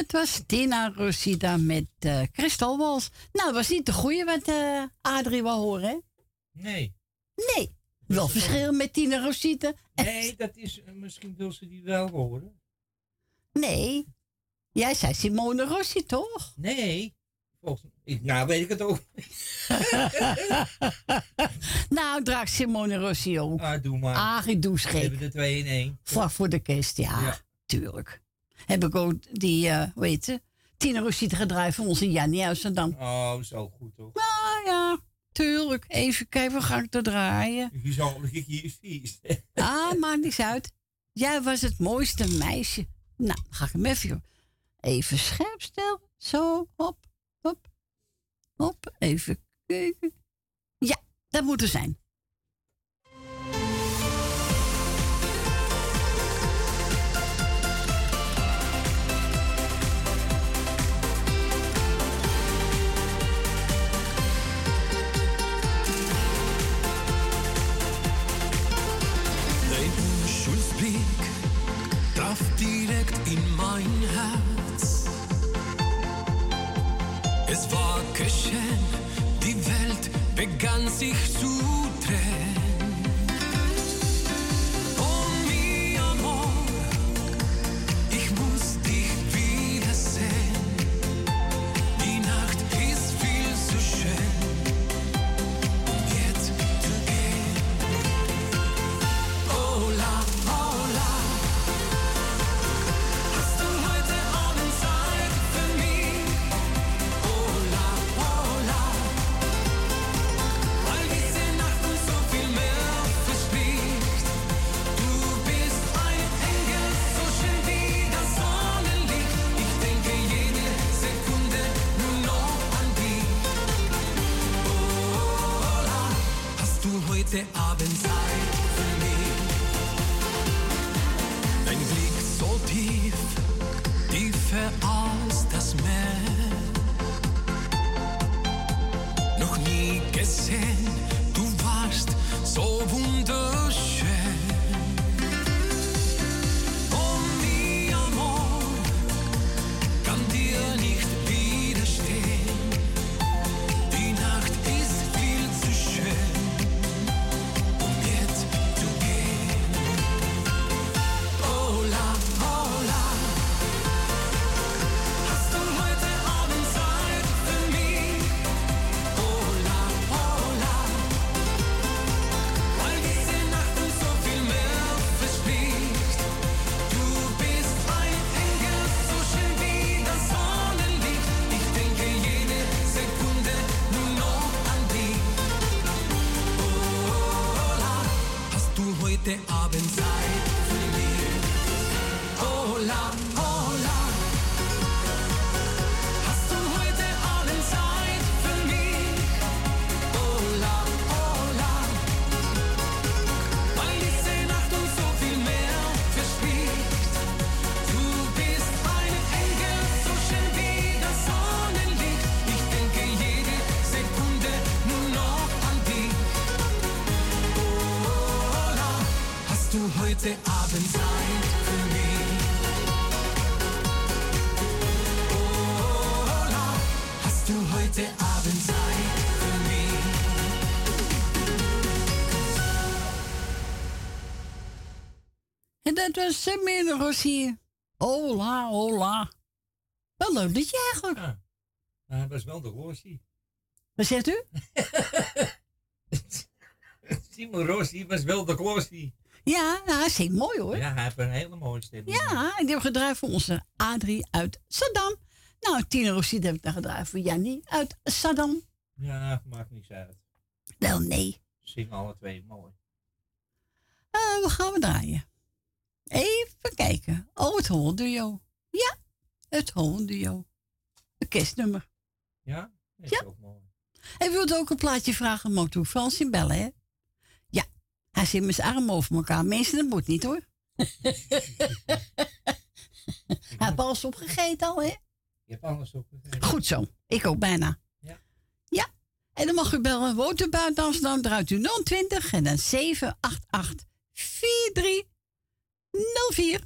dat was Tina Rosita met eh Kristalwals. Nou, dat was niet de goeie wat eh Adrie wil horen, hè? Nee. Nee. Wel verschil met Tina Rosita. Nee, dat is, eh, misschien wil ze die wel horen. Nee. Jij zei Simone Rossi, toch? Nee. Volgens, ik, nou weet ik het ook. nou, draag Simone Rossi ook. Ah, doe maar. Ah, ik doe We schrik. hebben er twee in één. Vlak voor de kerst, ja. Tuurlijk. Heb ik ook die, eh hoe heet ze? Tina Rosita gedraaid voor onze Jannie uit Amsterdam. Oh, zo goed toch? Ah ja, tuurlijk. Even kijken, we gaan te draaien. Je zal ik hier vies. Ah, maakt niks uit. Jij was het mooiste meisje. Nou, ga ik hem even, even scherp stellen. Zo, hop, hop, hop. Even kijken. Ja, dat moet er zijn. direkt in mein Herz. Es war geschehen, die Welt begann sich zu heute Abend Zeit für mich? Dein Blick so tief, tiefer als En dat was Samir Rossi. Hola, hola. Wel leuk dat je eigenlijk. Ja. Nou, hij was wel de Rossi. Wat zegt u? Simon Rossi was wel de Rossi. Ja, nou, hij zingt mooi hoor. Ja, hij heeft een hele mooie stem. Ja, en die hebben gedraaid voor onze Adrie uit Saddam. Nou, Tine Rossi heb ik dan gedraaid voor Jannie uit Saddam. Ja, maakt niets uit. Wel, nee. Zing alle twee mooi. Eh, wat gaan we draaien? Even kijken. Oh, het hondenduo. Ja, het hondenduo. Een kerstnummer. Ja? Is Ja. ook mooi. En wilt ook een plaatje vragen, mag u Frans in bellen, hè? Hij zit met zijn armen over elkaar. Mensen, dat moet niet, hoor. hij heeft alles opgegeten al, hè? Je hebt alles op. Goed zo. Ik ook bijna. Ja. Ja. En dan mag u bellen. Woont u buiten Amsterdam, draait u 020 en dan 788 4304.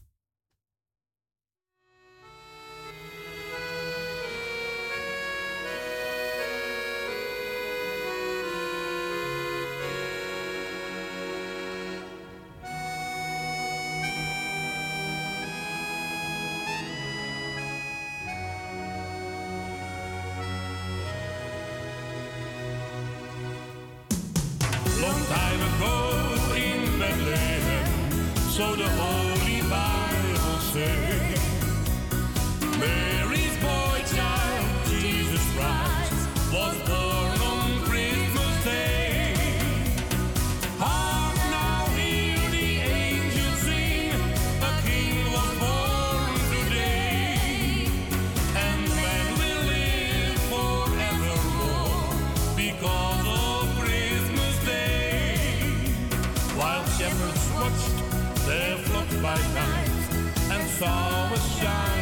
saw was shine.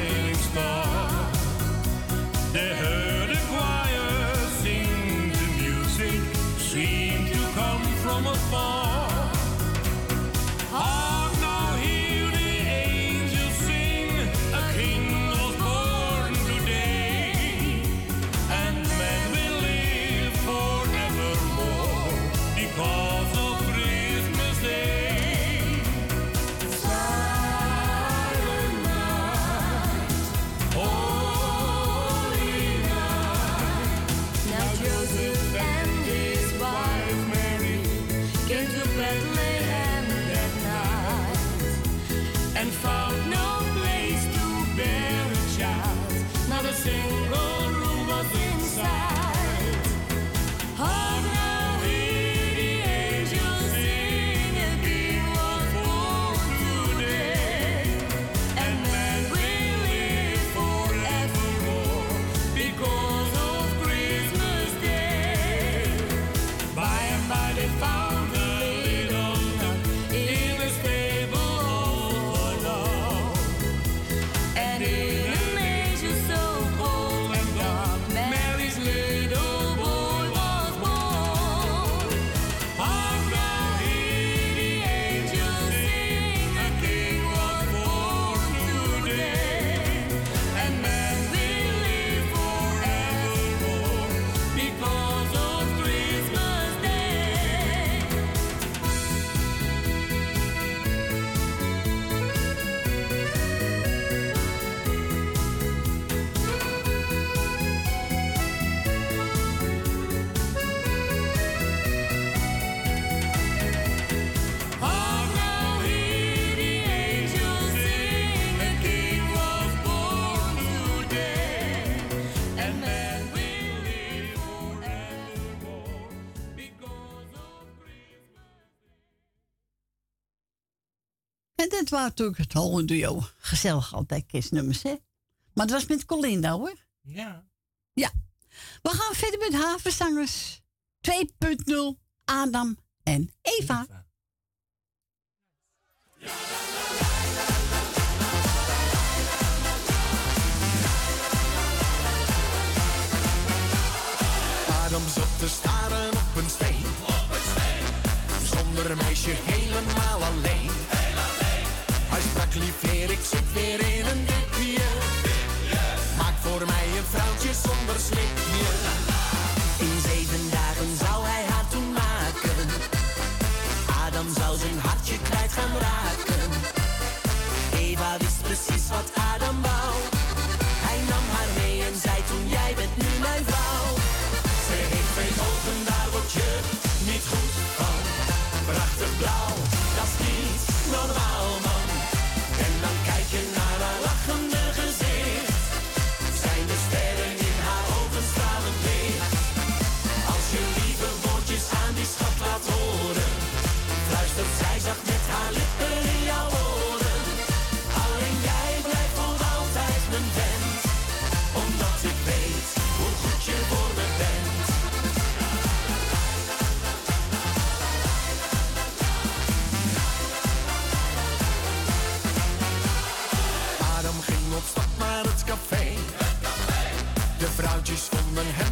waren natuurlijk het Holland duo. Gezellig altijd kerstnummers, hè? Maar dat was met Colinda, nou, hoor. Ja. Ja. We gaan verder met Havenzangers 2.0, Adam en Eva. Eva. Adam zat te staren op een steen. Op een. Zonder meisje helemaal alleen. Dag liefheer, ik zit weer in een dipje. Maak voor mij een vrouwtje zonder slipje. In zeven dagen zou hij haar toen maken. Adam zou zijn hartje kwijt gaan raken. Eva wist precies wat Adam wou. Hij nam haar mee en zei toen jij bent nu mijn vrouw. Ze heeft geen ogen, daar wordt je niet goed van. Prachtig blauw. Manhattan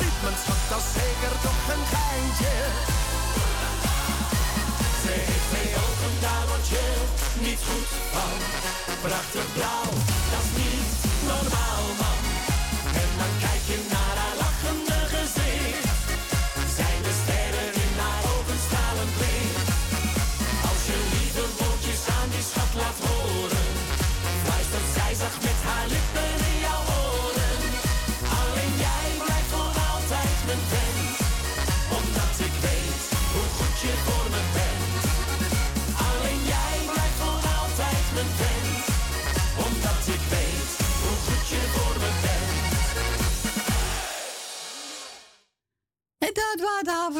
Rietmans dat zeker toch een geintje. Ze heeft mee ook een niet goed van. Prachtig blauw, dat is niet normaal man.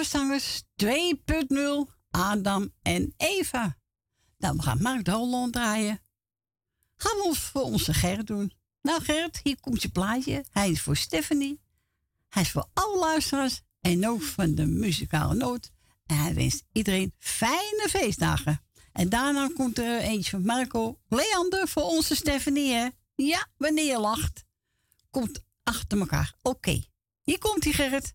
Zangers 2.0 Adam en Eva. Dan we gaan Mark de Holland draaien. Gaan we ons voor onze Gerrit doen. Nou Gerrit, hier komt je plaatje. Hij is voor Stephanie. Hij is voor alle luisteraars en ook van de muzikale noot. En hij wenst iedereen fijne feestdagen. En daarna komt er eentje van Marco Leander voor onze Stephanie, hè? Ja, wanneer je lacht. Komt achter elkaar. Oké, hier komt hij Gerrit.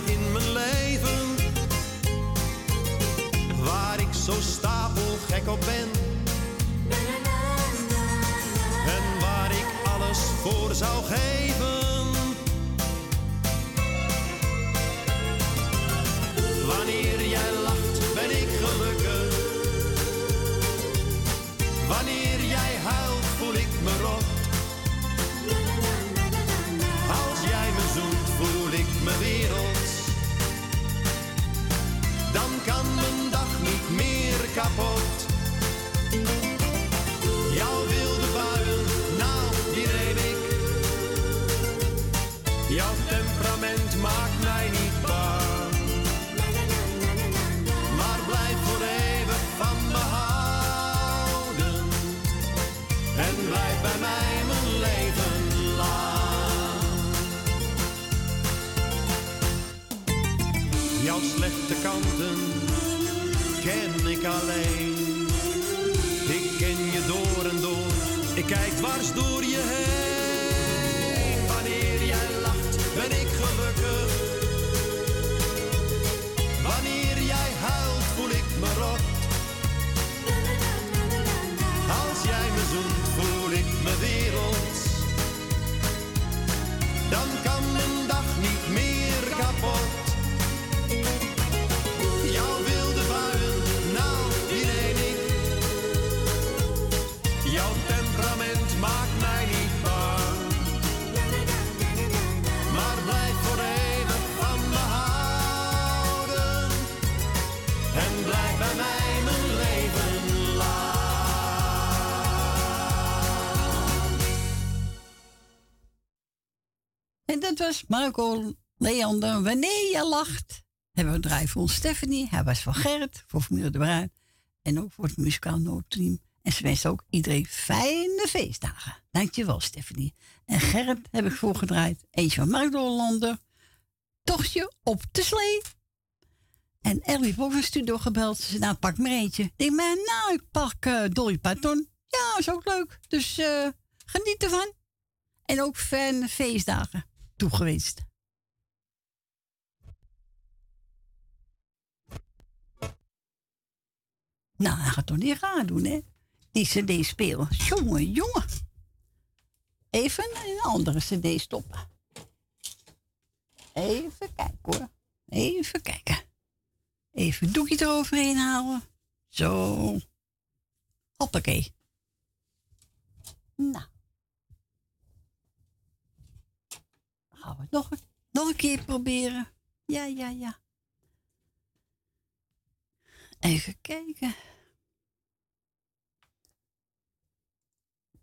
stapelgek op ben. En waar ik alles voor zou geven. Ken Marco Leander. Wanneer je lacht, hebben we een voor Stephanie. Hij was van Gerrit, voor familie de Bruin. En ook voor het muzikaal noodteam. En ze wensen ook iedereen fijne feestdagen. Dankjewel, Stephanie. En Gerrit heb ik voorgedraaid. Eentje van Marco Hollander. Tochtje op de slee. En Ellie heeft ook een studio gebeld. Ze zei, nou, pak maar eentje. Ik denk, maar, nou, ik pak eh, Dolly. Ja, is ook leuk. Dus eh, geniet ervan. En ook fijne feestdagen toegewenst. Nou, hij gaat toch niet raar doen, hè? Die cd spelen. Jongen, jongen. Even een andere cd stoppen. Even kijken hoor. Even kijken. Even een doekje eroverheen halen. Zo. Hoppakee. Nou. Gaan we het nog, nog een keer proberen. Ja, ja, ja. Even kijken.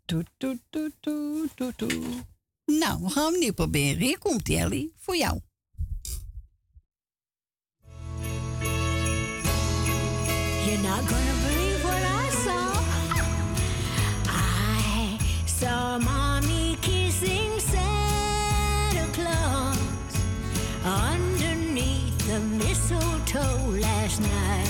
Toet, toet, toet, toet, toet, toet. Nou, we gaan hem nu proberen. Hier komt Ellie, voor jou. You're not gonna believe what I saw. I saw mommy mistletoe last night.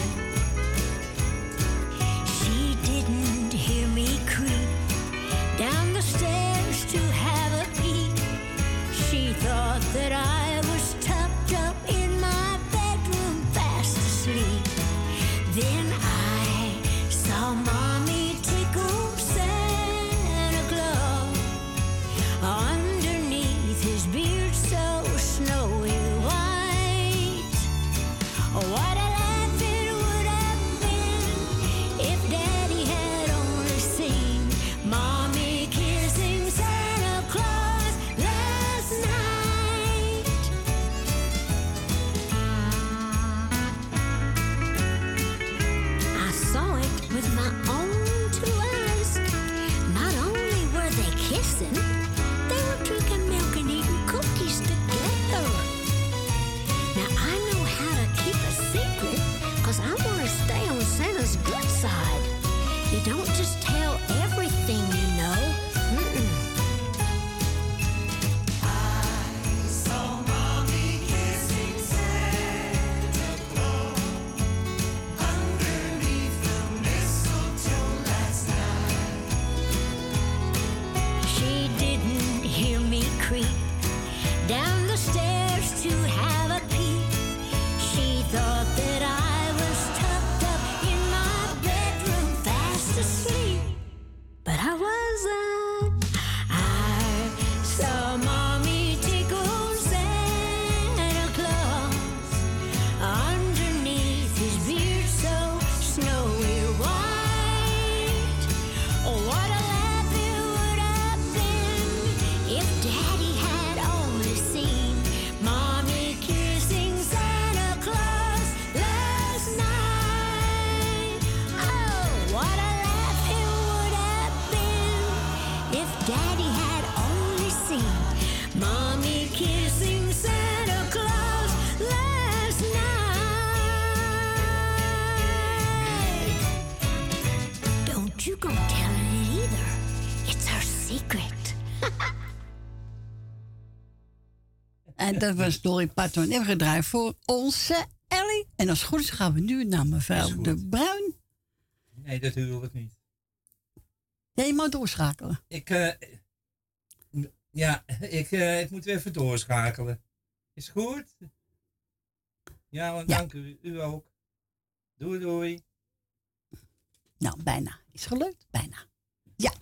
Dat was Dolly Parton. En we gedraaid voor onze Ellie. En als het goed is gaan we nu naar mevrouw De Bruin. Nee, dat huur ik niet. Ja, je mag doorschakelen. Ik, eh, ja, ik, eh, ik moet weer even doorschakelen. Is goed? Ja, want dank u. U ook. Doei, doei. Nou, bijna. Is gelukt? Bijna. Ja.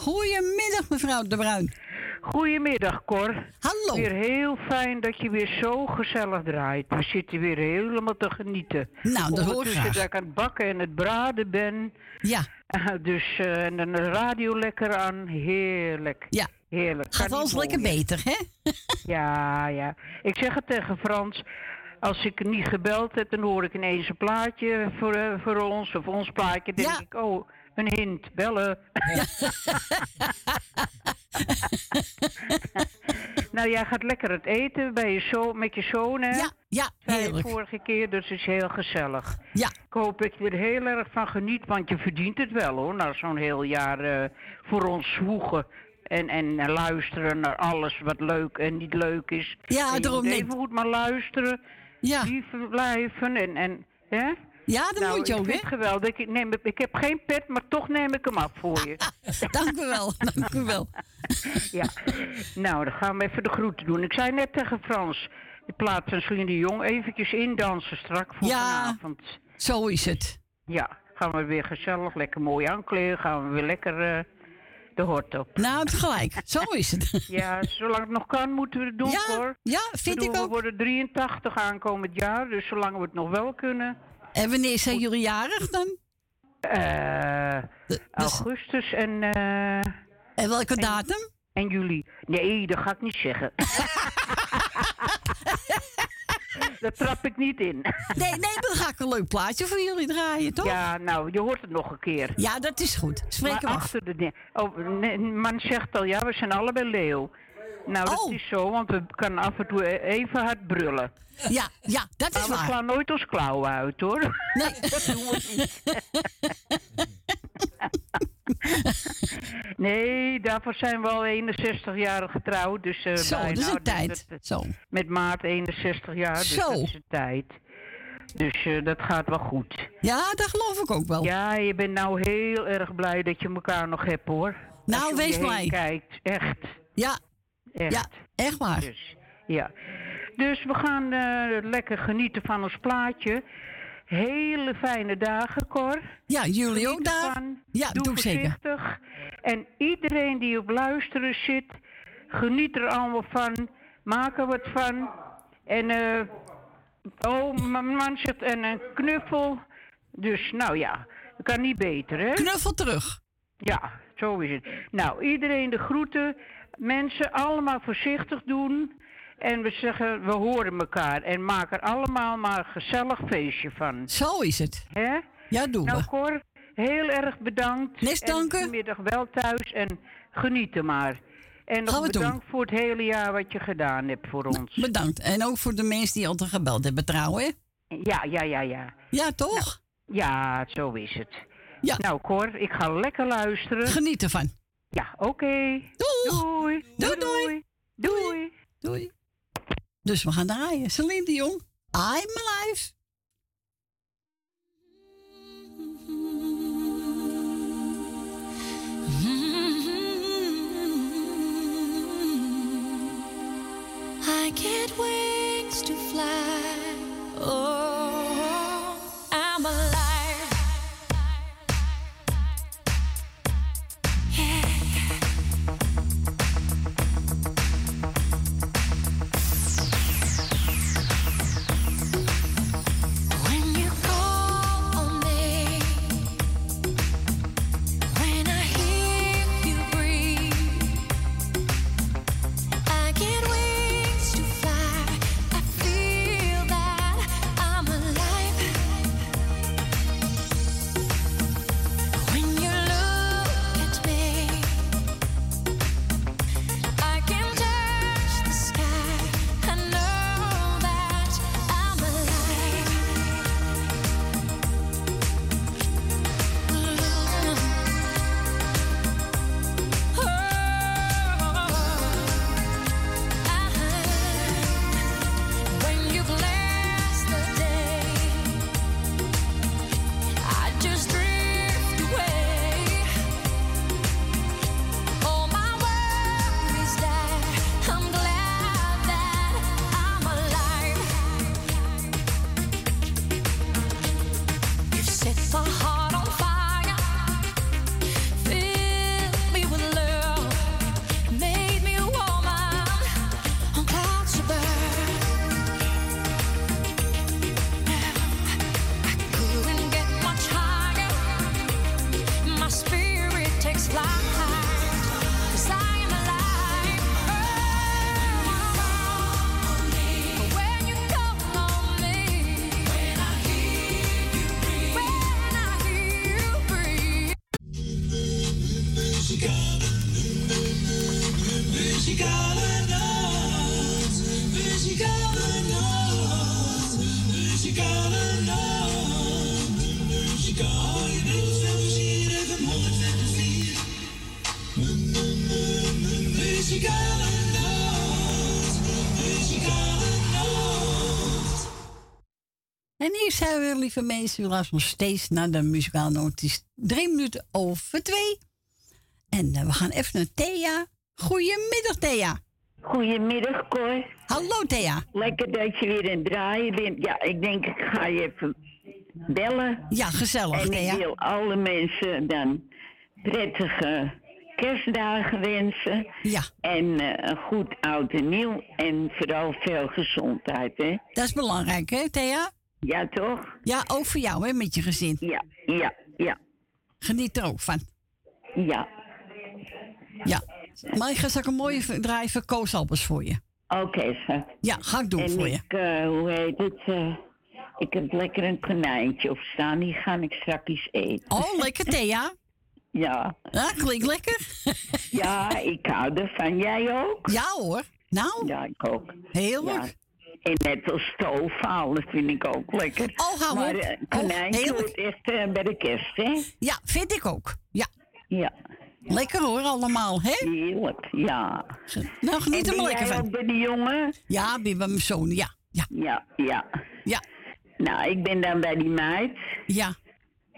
Goedemiddag, mevrouw De Bruin. Goedemiddag, Cor. Hallo. Weer heel fijn dat je weer zo gezellig draait. We zitten weer helemaal te genieten. Nou, dat hoor ik graag. dat ik aan het bakken en het braden ben. Ja. dus, eh, en dan de radio lekker aan. Heerlijk. Ja. Heerlijk. Gaat alles lekker beter, hè? Ja, ja. Ik zeg het tegen Frans. Als ik niet gebeld heb, dan hoor ik ineens een plaatje voor, eh, voor ons. Of ons plaatje. Denk ik, oh, een hint. Bellen. nou, jij gaat lekker het eten bij je zo met je zoon, hè? Ja, ja, heerlijk. vorige keer, dus het is heel gezellig. Ja. Ik hoop dat je er heel erg van geniet, want je verdient het wel, hoor. Na zo'n heel jaar eh, voor ons zwoegen. En, en eh, luisteren naar alles wat leuk en niet leuk is. Ja, En daarom moet niet. even goed maar luisteren. Ja. Lief blijven en... en hè? Ja, dat nou, moet je ook, hè? geweldig. Ik, neem, ik heb geen pet, maar toch neem ik hem af voor je. dank u wel, dank u wel. ja, nou, dan gaan we even de groeten doen. Ik zei net tegen Frans, in plaats van Celine de Jong, eventjes indansen strak voor Ja. vanavond. Zo is het. Ja, gaan we weer gezellig, lekker mooi aankleden. Gaan we weer lekker eh, de hort op. Nou, het gelijk. Zo is het. Ja, zolang het nog kan, moeten we het doen, Ja, hoor. ja, vind ik We ook. worden 83 aankomend jaar, dus zolang we het nog wel kunnen. En wanneer zijn jullie jarig dan? Eh, augustus en... eh, en welke datum? En juli. Nee, dat ga ik niet zeggen. dat trap ik niet in. Nee, nee, dan ga ik een leuk plaatje voor jullie draaien, toch? Ja, nou, je hoort het nog een keer. Ja, dat is goed. Spreek maar hem af. achter de Oh, nee, man zegt al, ja, we zijn allebei leeuw. Nou, Oh. dat is zo, want we kunnen af en toe e- even hard brullen. Ja, ja, dat maar is we waar. slaan nooit ons klauwen uit, hoor. Nee. dat doen we niet. nee, daarvoor zijn we al 61 jaar getrouwd. Dus, eh, Zo, bijna. dat is een Dus tijd. dat- Zo. Met maart 61 jaar, dus Zo. dat is de tijd. Dus eh, dat gaat wel goed. Ja, dat geloof ik ook wel. Ja, je bent nou heel erg blij dat je elkaar nog hebt, hoor. Nou, wees blij. kijkt, echt. Ja. Echt. Ja, echt waar. Dus, ja. Dus we gaan eh, lekker genieten van ons plaatje. Hele fijne dagen, Cor. Ja, jullie ook daar. Ja, doe, zeker. En iedereen die op luisteren zit, geniet er allemaal van. Maak er wat van. En, eh oh, mijn man zegt, en een knuffel. Dus, nou ja, dat kan niet beter, hè? Knuffel terug. Ja, zo is het. Nou, iedereen de groeten. Mensen allemaal voorzichtig doen. En we zeggen, we horen elkaar. En maak er allemaal maar een gezellig feestje van. Zo is het. Hè? Ja, doen nou, we. Cor, heel erg bedankt. Nes danken. En vanmiddag wel thuis en geniet er maar. En nog doen. bedankt voor het hele jaar wat je gedaan hebt voor ons. Bedankt. En ook voor de mensen die altijd gebeld hebben, trouwen. Ja, ja, ja, ja. Ja, toch? Ja, zo is het. Ja. Nou, Cor, ik ga lekker luisteren. Geniet ervan. Ja, oké. Doei. Doei, doei. Doei. Doei. Dus we gaan draaien. Celine Dion, I'm alive. I get wings to fly. Oh, lieve mensen. U luistert nog steeds naar de muzikale is drie minuten over twee. En eh, we gaan even naar Thea. Goedemiddag, Thea. Goedemiddag, Cor. Hallo, Thea. Lekker dat je weer het draaien bent. Ja, ik denk ik ga je even bellen. Ja, gezellig, En Thea. ik wil alle mensen dan prettige kerstdagen wensen. Ja. En een goed oud en nieuw. En vooral veel gezondheid, hè? Dat is belangrijk, hè, Thea? Ja, toch? Ja, ook voor jou, hè, met je gezin. Ja, ja, ja. Geniet er ook van. Ja. Ja. Maar ik ga straks een mooie v- draai van Koos Albers voor je. Oké, schat. Ja, ga ik doen en voor je. ik, eh, hoe heet het? eh, ik heb lekker een konijntje op staan. Die ga ik straks eten. Oh, lekker, Thea. Ja. Ja, klinkt lekker. ja, ik hou ervan. Jij ook? Ja hoor. Nou? Ja, ik ook. Heerlijk. Ja. En net als stoofhaal, dat vind ik ook lekker. Oh, hou maar op. Oh, konijntje heerlijk. wordt echt eh, bij de kerst, hè? Ja, vind ik ook. Ja. Ja. Lekker hoor, allemaal, hè? Heerlijk, ja. Nou, geniet En er maar lekker van. ook bij de jongen? Ja, bij mijn zoon, ja. Ja. Ja, ja. Ja. Nou, ik ben dan bij die meid. Ja.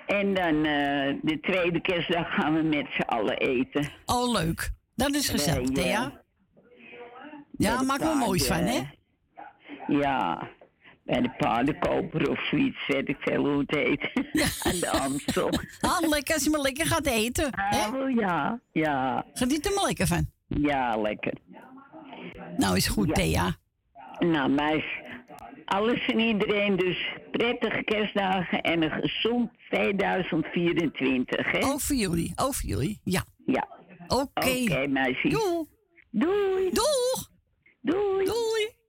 En dan eh, de tweede kerstdag gaan we met z'n allen eten. Oh, leuk. Dat is gezellig, eh, Thea. Ja, de maak er moois van, hè? Ja, bij de paardenkoper of zoiets, weet ik veel hoe het heet. Aan de Amstel. Ah, lekker als je maar lekker gaat eten. hè? Oh ja, ja. Geniet er maar lekker van. Ja, lekker. Nou, is goed, Ja. Thea. Nou, meis, alles en iedereen dus prettige kerstdagen en een gezond 2024, hè? Ook voor jullie, ook voor jullie. Ja. Ja. Oké. Oké, meisje. Doei. Doei. Doeg. Doei. Doei.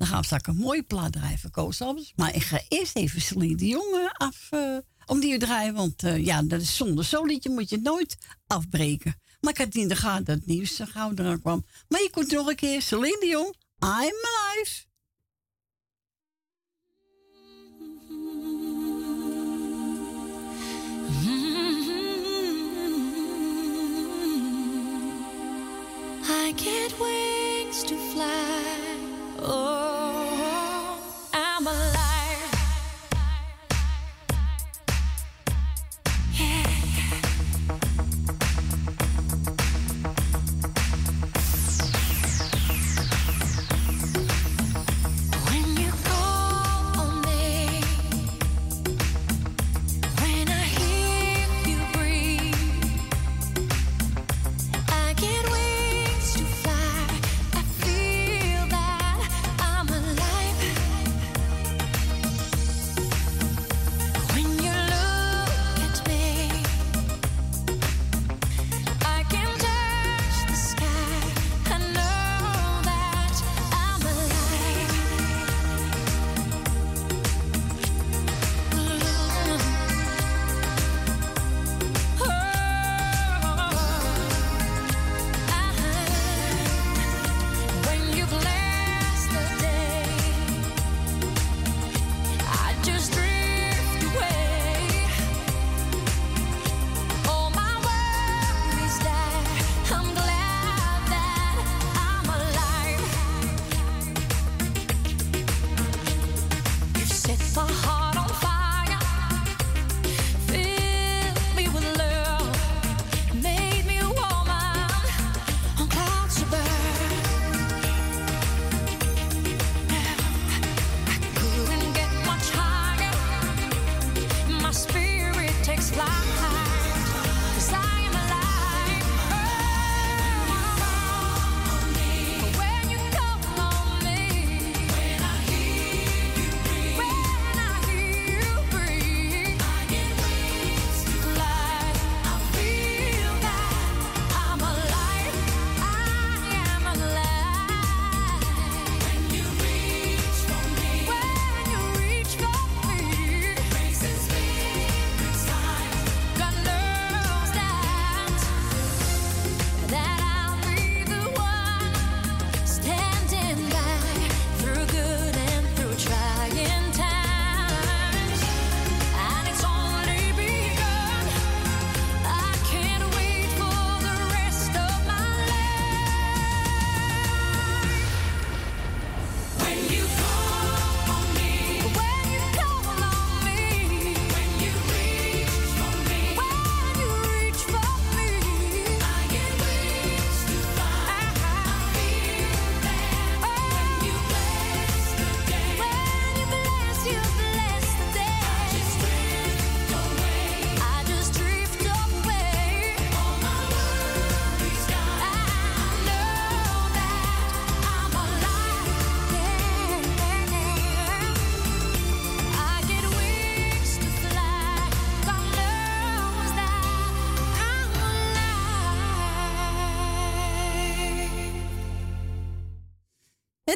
Dan gaan we straks een mooie plaat draaien Koos Albers. Maar ik ga eerst even Celine de Jonge af, eh, om die draaien. Want eh, ja, dat is zonder zo'n moet je nooit afbreken. Maar ik had niet in de gaten dat het nieuws zo gauw eraan kwam. Maar je komt nog een keer, Celine de Jong, I'm Alive. I get wings to fly. Oh,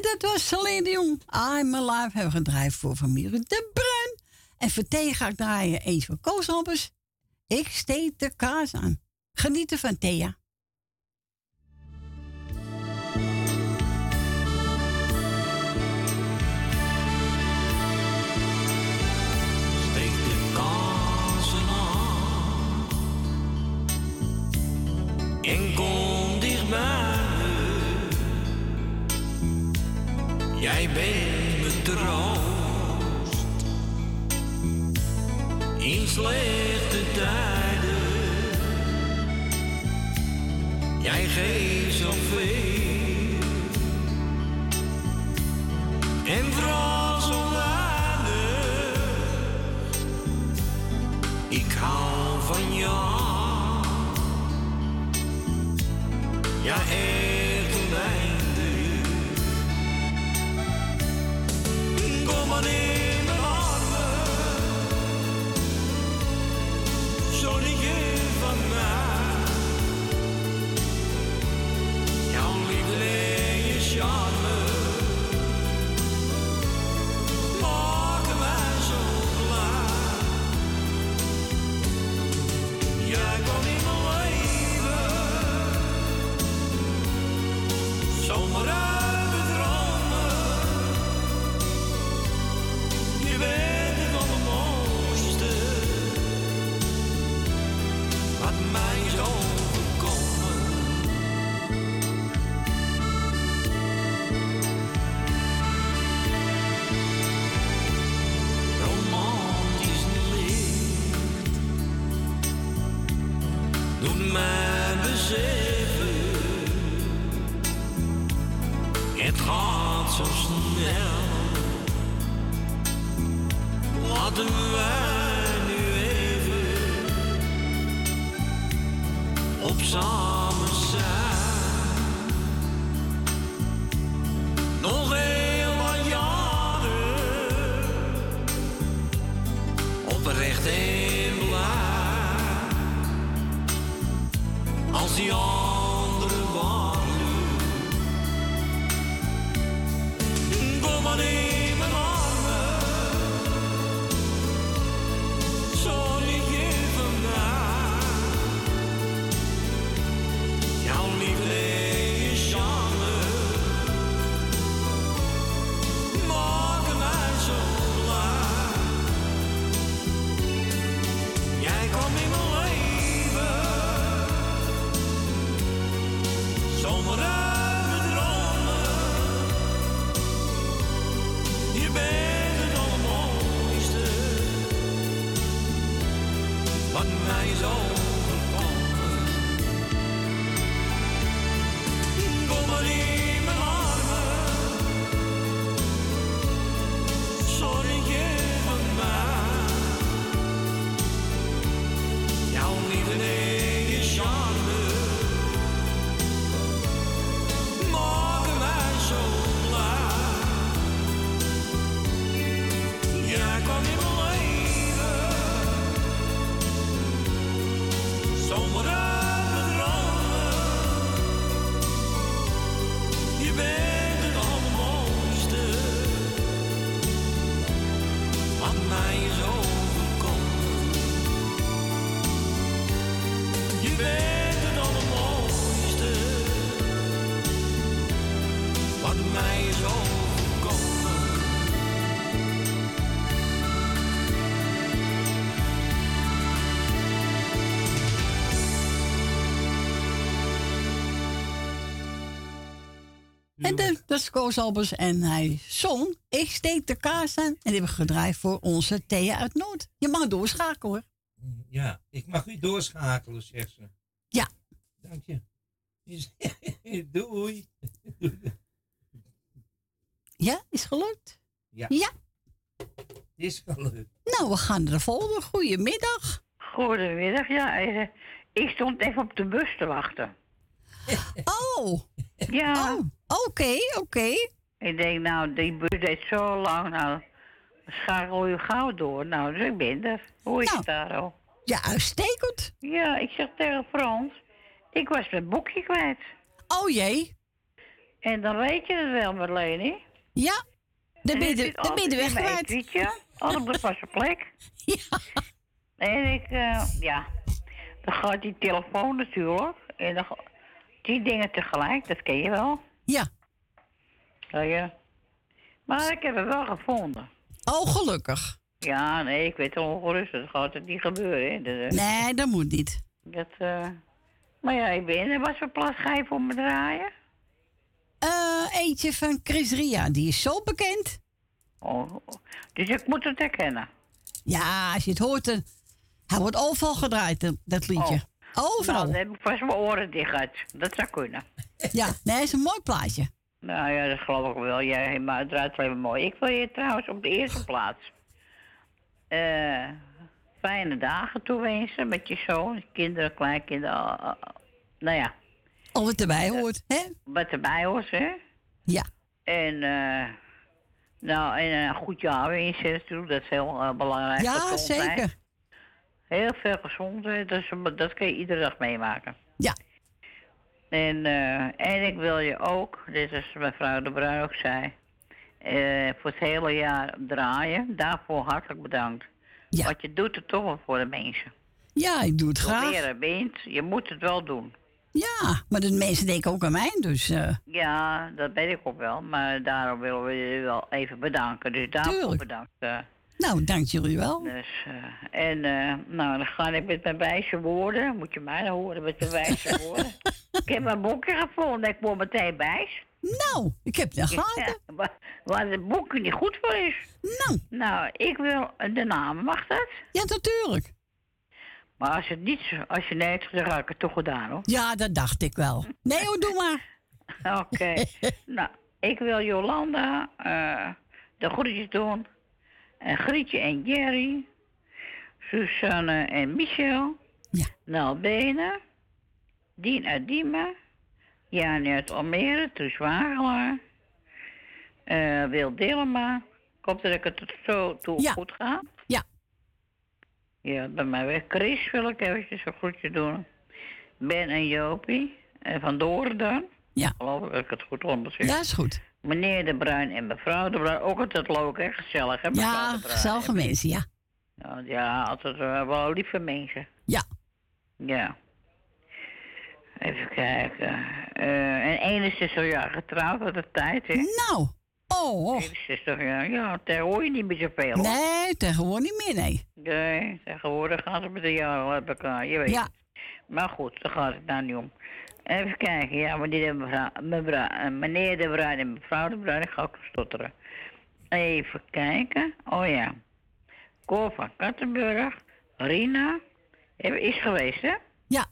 dat was Celine Dion. I'm Alive hebben gedraaid voor familie De Bruin. En voor thee ga ik draaien eens van Kooshampers. Ik steek de kaas aan. Genieten van Thea. Mijn troost in slechte tijden. Jij geeft zoveel en vooral zo weinig. Ik hou van jou. Ja, echt Wat mij is Koos Albers en hij zong Ik steek de kaas aan. En die hebben we gedraaid voor onze Thea uit Noord. Je mag doorschakelen hoor. Ja, ik mag u doorschakelen, zegt ze. Ja. Dank je. Doei. Ja, is gelukt? Ja. Ja. Is gelukt. Nou, we gaan naar de volgende. Goedemiddag. Goedemiddag, ja. eh, Ik stond even op de bus te wachten. Oh. Ja. Oké, oké. Ik denk, nou, die bus deed zo lang. Nou, schakel je gauw door. Nou, dus ik ben er. Hoe is het daar al? Ja, uitstekend. Ja, ik zeg tegen Frans, ik was mijn boekje kwijt. Oh jee. En dan weet je het wel, Marlene. Ja, dan ben je, de- dan ben de weg kwijt. Weet je? Op de vaste plek. Ja. En ik, eh, ja. Dan gaat die telefoon natuurlijk. En dan, die dingen tegelijk, dat ken je wel. Ja. Ja, ja. Maar ik heb het wel gevonden. Oh, gelukkig. Ja, nee, ik weet ongerust. Dat gaat het niet gebeuren, hè. Dat, eh, Nee, dat moet niet. Dat, eh, Maar ja, ik ben er. Wat voor plaats ga je voor me draaien? Eh, eentje van Chris Ria, die is zo bekend. Oh, dus ik moet het herkennen. Ja, als je het hoort, dan... hij wordt overal gedraaid, dat- dat liedje. Overal. Nou, dan heb ik vast mijn oren dicht. Dat zou kunnen. Ja, nee, is een mooi plaatje. Nou ja, dat geloof ik wel. Jij maar het draait alleen maar mooi. Ik wil je trouwens op de eerste plaats eh, fijne dagen toewensen met je zoon, kinderen, kleinkinderen. ah. nou ja. Al wat erbij hoort, hè? Wat erbij hoort, hè? Ja. En, eh, nou, en een goed jaar wensen natuurlijk. Dat is heel eh, belangrijk. Ja, zeker. Heel veel gezondheid. Dus, dat kun je iedere dag meemaken. Ja. En, eh, en ik wil je ook, dit is mevrouw De Bruin ook zei, eh, voor het hele jaar draaien. Daarvoor hartelijk bedankt. Want je doet het toch wel voor de mensen. Ja, ik doe het Hoe graag. meer er wint, je moet het wel doen. Ja, maar de mensen denken ook aan mij, dus... eh, Ja, dat weet ik ook wel. Maar daarom willen we je wel even bedanken. Dus daarvoor Tuurlijk. bedankt. Nou, dank jullie wel. Dus, eh, en eh, nou, dan ga ik met mijn wijze woorden. Moet je mij nou horen met mijn wijze woorden. ik heb een boekje gevonden. Ik word meteen wijs. Nou, ik heb het gehad. Ja, waar, het boekje niet goed voor is. Nou. Nou, ik wil de naam. Mag dat? Ja, natuurlijk. Maar als het niet, als je nee hebt, dan had ik het toch gedaan hoor. Ja, dat dacht ik wel. Nee hoor, doe maar. Oké. nou, ik wil Jolanda eh, de groetjes doen. En Grietje en Jerry. Susanne en Michel. Ja. Nel Benen. Dien uit Diemen. Jani uit Almere, Truus Wagelaar. eh Wil Dillema. Ik hoop dat ik het zo toe goed ga. Ja. Ja, bij mij weg. Chris wil ik eventjes een groetje doen. Ben en Jopie. En Van Doren dan. Ja. Geloof ik dat ik het goed onderzeg. Ja, is goed. Meneer De Bruin en mevrouw De Bruin. Ook altijd leuk, hè? Gezellig, hè? Ja, De gezellige mensen, ja. Ja, ja altijd eh, wel lieve mensen. Ja. Ja. Even kijken. Eh en 61 jaar getrouwd, wat een tijd, hè? Nou, oh. 61 jaar, ja, daar hoor je niet meer zoveel. hoor. Nee, tegenwoordig niet meer, nee. Nee, tegenwoordig gaan ze met de jaren uit elkaar, je weet Ja. het. Maar goed, daar gaat het nou niet om. Even kijken, ja, meneer de, mevrouw, mevrouw, eh, meneer de Bruin en mevrouw de Bruin, ik ga ook stotteren. Even kijken, oh ja. Cor van Kattenburg, Rina, Hebben- is geweest, hè? Ja.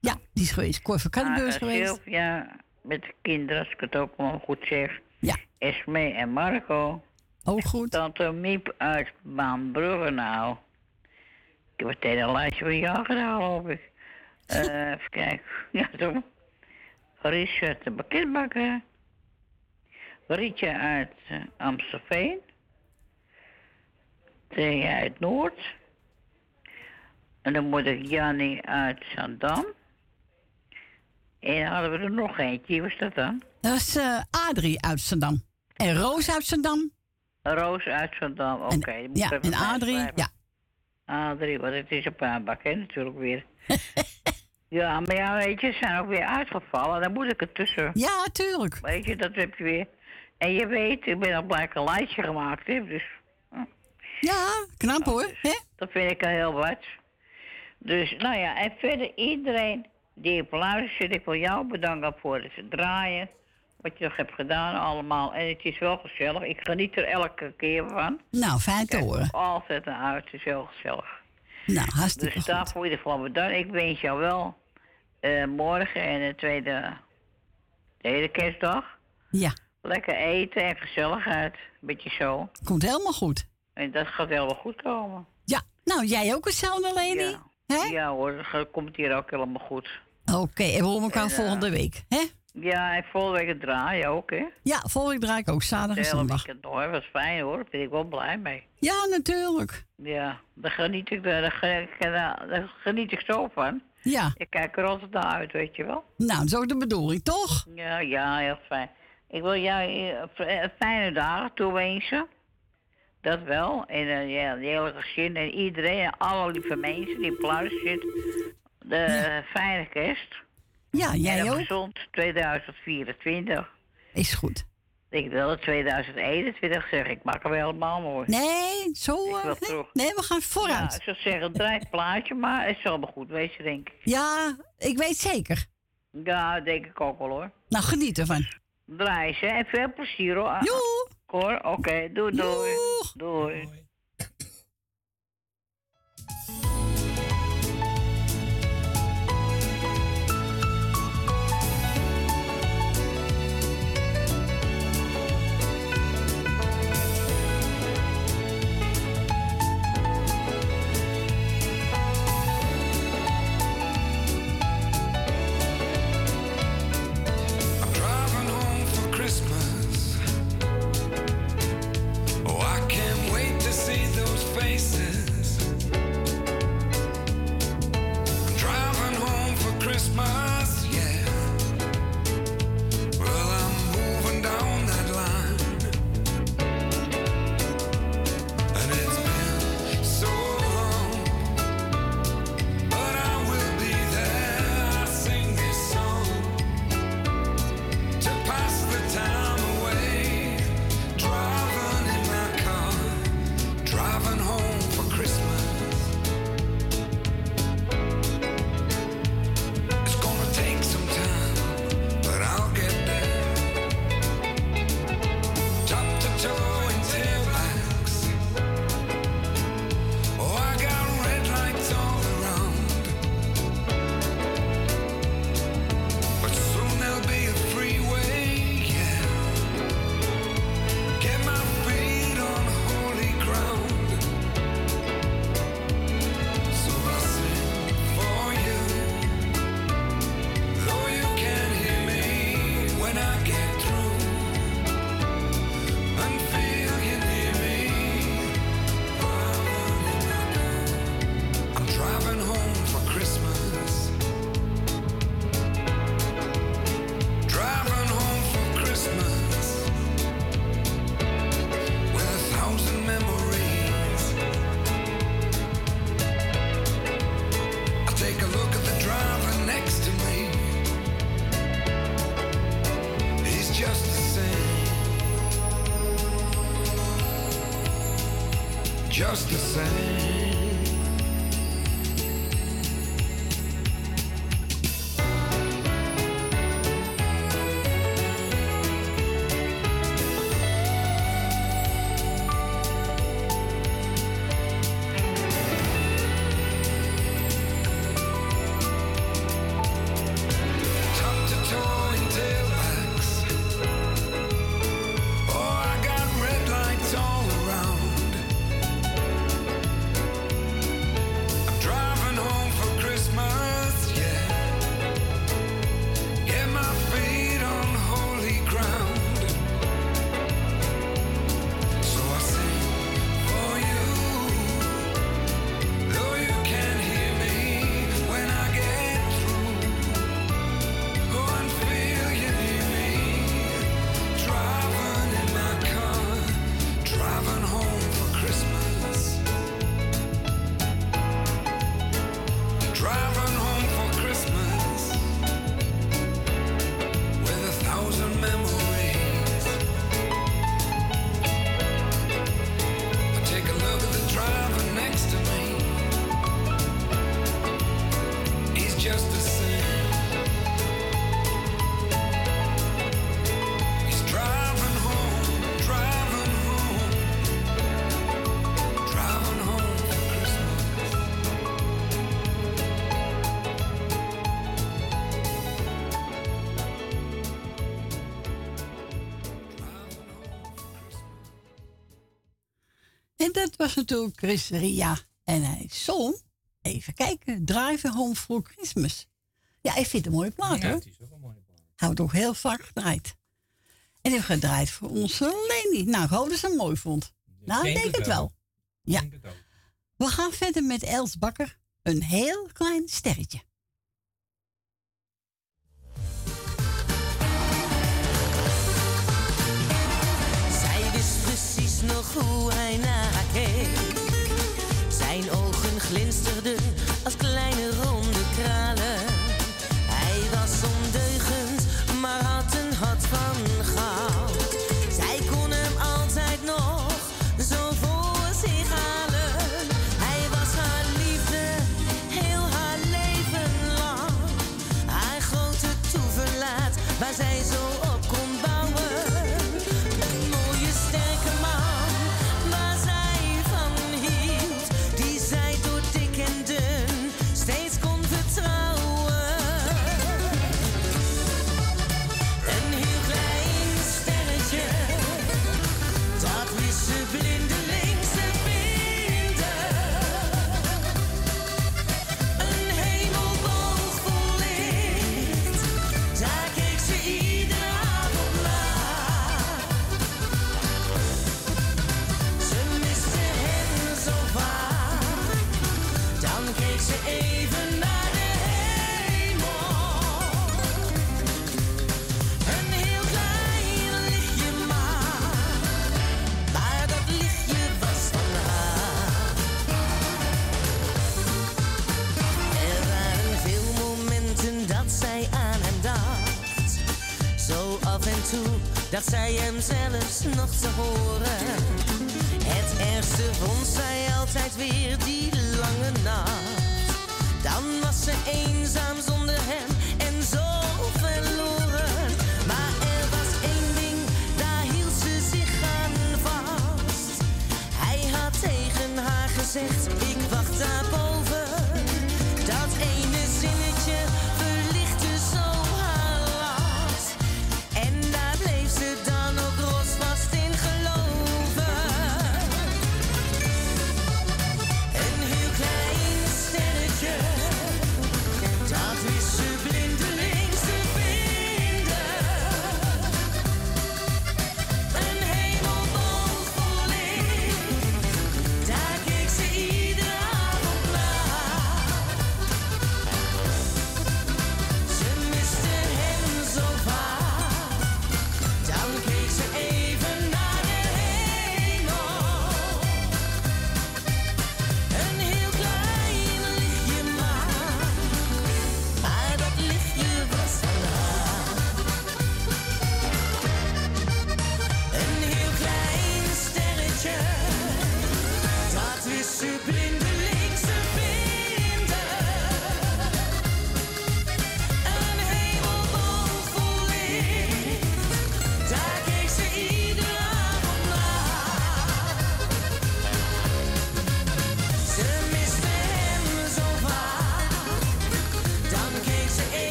Ja, die is geweest. Cor van Kattenburg is Ah, geweest. Sylvia, met de kinderen, als ik het ook wel goed zeg. Ja. Esme en Marco. Ook goed. Tante Miep uit Baanbrugge nou. Ik heb meteen een lijstje van jou gedaan, geloof ik. Eh, even kijken. Ja, zo. Richard de Baketbakker. Rietje uit eh, Amstelveen. Thea uit Noord. En dan moet ik Jannie uit Zandam. En dan hadden we er nog eentje. Wie was dat dan? Dat is eh, Adrie uit Zandam. En Roos uit Zandam. Roos uit Zandam, oké. Ja, en Adrie, ja. Adrie, want het is een paarbak, hè, natuurlijk weer. ja, maar ja, weet je, ze zijn ook weer uitgevallen. Dan moet ik er tussen. Ja, tuurlijk. Weet je, dat heb je weer. En je weet, ik ben al blijkbaar een lijstje gemaakt, hè, dus... Ja, knap hoor. hè? Dat vind ik al heel wat. Dus, nou ja, en verder iedereen die heeft luistert, ik wil jou bedanken voor het draaien. Wat je nog hebt gedaan allemaal. En het is wel gezellig. Ik geniet er elke keer van. Nou, fijn te horen. altijd naar uit. Het is heel gezellig. Nou, hartstikke Dus daarvoor in ieder geval bedankt. Ik wens jou wel eh, morgen en de tweede, tweede kerstdag. Ja. Lekker eten en gezelligheid. Beetje zo. Komt helemaal goed. En dat gaat helemaal goed komen. Ja. Nou, jij ook hetzelfde, Leni? Ja, ja hoor, dat komt hier ook helemaal goed. Oké, en we horen elkaar En, eh, volgende week, hè? Ja, en volgende week het draaien ook, hè? Ja, volgende week draai ik ook zaterdag en Het zondag. door. Dat is fijn hoor, daar ben ik wel blij mee. Ja, natuurlijk. Ja, daar geniet ik, daar, daar, daar geniet ik zo van. Ja. Ik kijk er altijd naar uit, weet je wel. Nou, zo de bedoeling, toch? Ja, ja, heel fijn. Ik wil jou eh, f- eh, fijne dagen toewensen. Dat wel. En eh, ja, hele gezin en iedereen en alle lieve mensen die op zitten. De fijne kerst. Ja, jij ook. gezond 2024. Is goed. Ik wilde 2021 zeggen. Ik maak wel helemaal mooi. Nee, zo... Wil terug. nee, we gaan Ja, vooruit. ik zou zeggen, draai het plaatje, maar het zal wel goed wezen, denk ik. Ja, ik weet zeker. Ja, denk ik ook wel hoor. Nou, geniet ervan. Draai ze en veel plezier hoor. Joe. Hoor, oké, doei doei. Doei. I'm was natuurlijk Chris Ria. En hij zong, even kijken, Driving Home for Christmas. Ja, ik vind het een mooie plaat Ja, hoor. het is ook een mooie plaat. Hij wordt ook heel vaak gedraaid. En heeft gedraaid voor onze Leni. Nou, ik hoop dat ze hem mooi vond. Nou, ik denk denk het wel. Ja. We gaan verder met Els Bakker. Een heel klein sterretje. nog hoe hij nakeek. Zijn ogen glinsterden af en toe dat zij hem zelfs nog te horen. Het ergste vond zij altijd weer die lange nacht. Dan was ze eenzaam zonder hem en zo verloren. Maar er was één ding, daar hield ze zich aan vast. Hij had tegen haar gezegd: Ik wacht daar.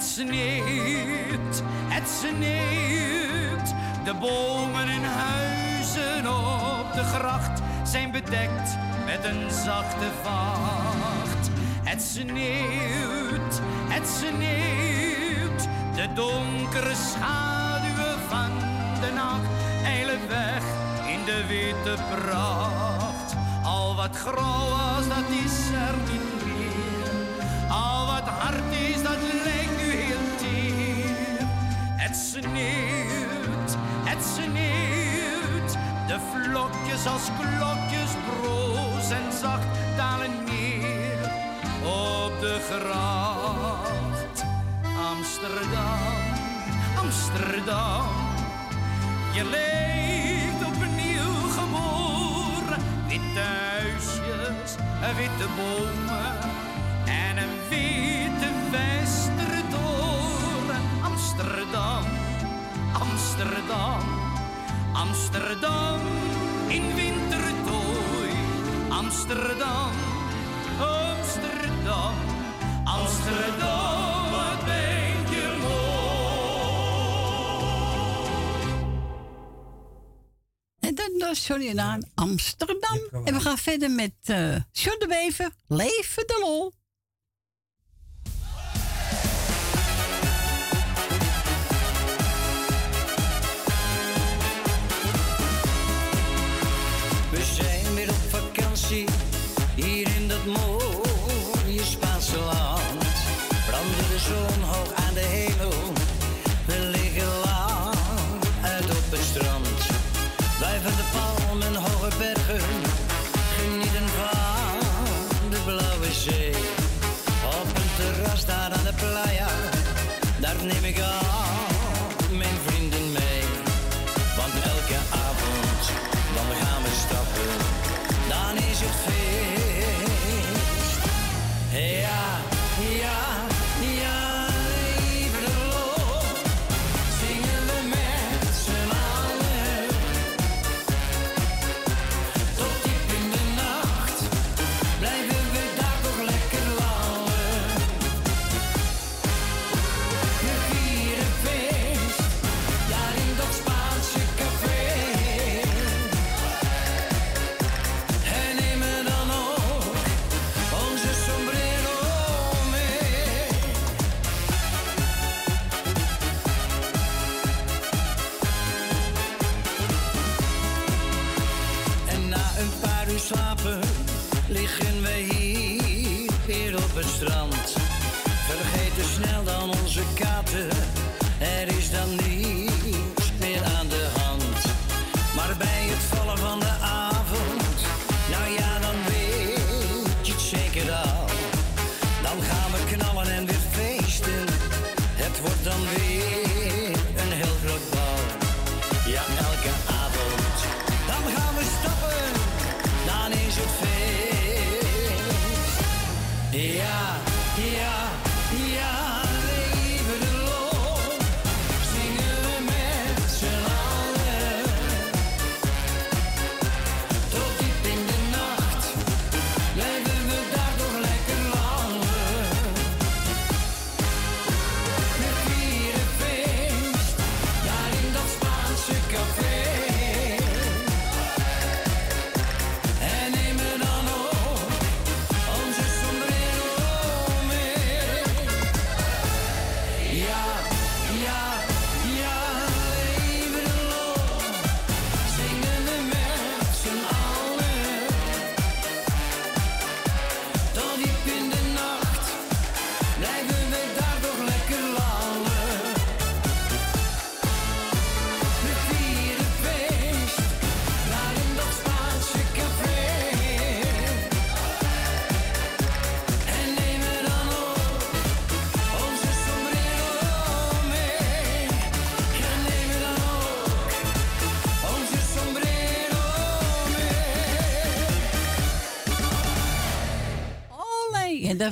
Het sneeuwt, het sneeuwt. De bomen en huizen op de gracht zijn bedekt met een zachte vacht. Het sneeuwt, het sneeuwt. De donkere schaduwen van de nacht eilen weg in de witte pracht. Al wat grauw was, dat is er niet meer. Al wat hard is, dat leeft sneeuwt, het sneeuwt. De vlokjes als klokjes broos en zacht dalen neer op de gracht. Amsterdam, Amsterdam, je leeft opnieuw geboren. Witte huisjes, witte bomen Amsterdam in wintertooi. Amsterdam, Amsterdam, Amsterdam, wat ben je mooi. En dan was Sorry aan Amsterdam. En we gaan verder met uh, John de Bever, Leven de Lol.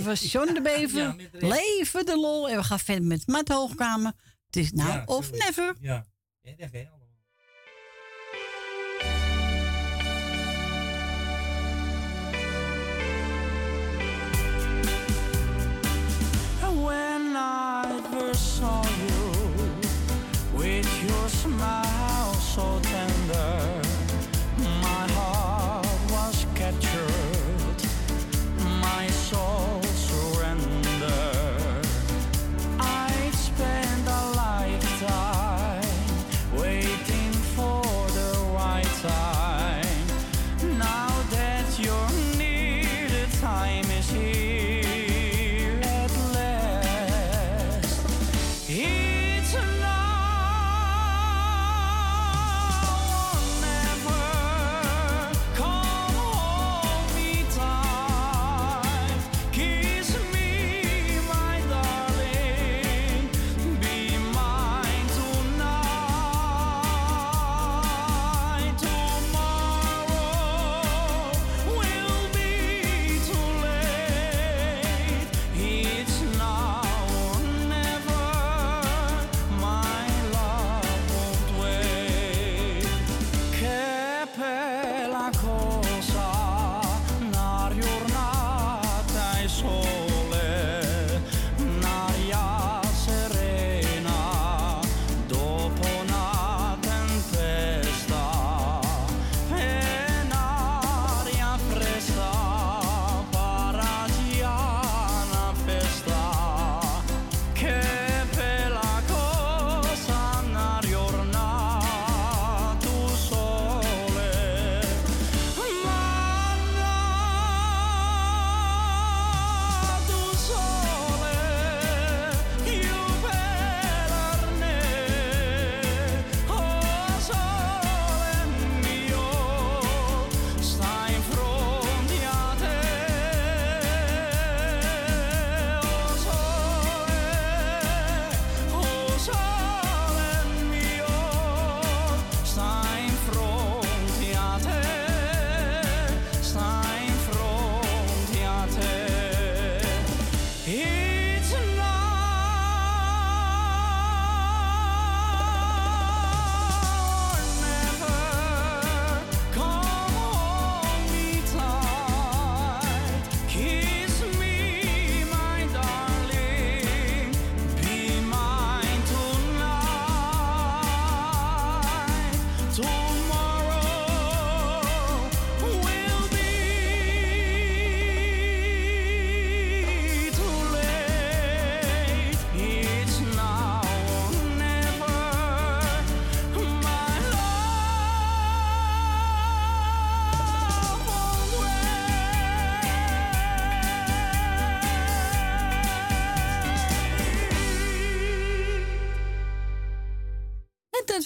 was John de Bever. Ja, Leven de lol. En we gaan verder met Matt Hoogkamer. Het is nou ja, of never. Ja, dat ga. When I first saw you with your smile so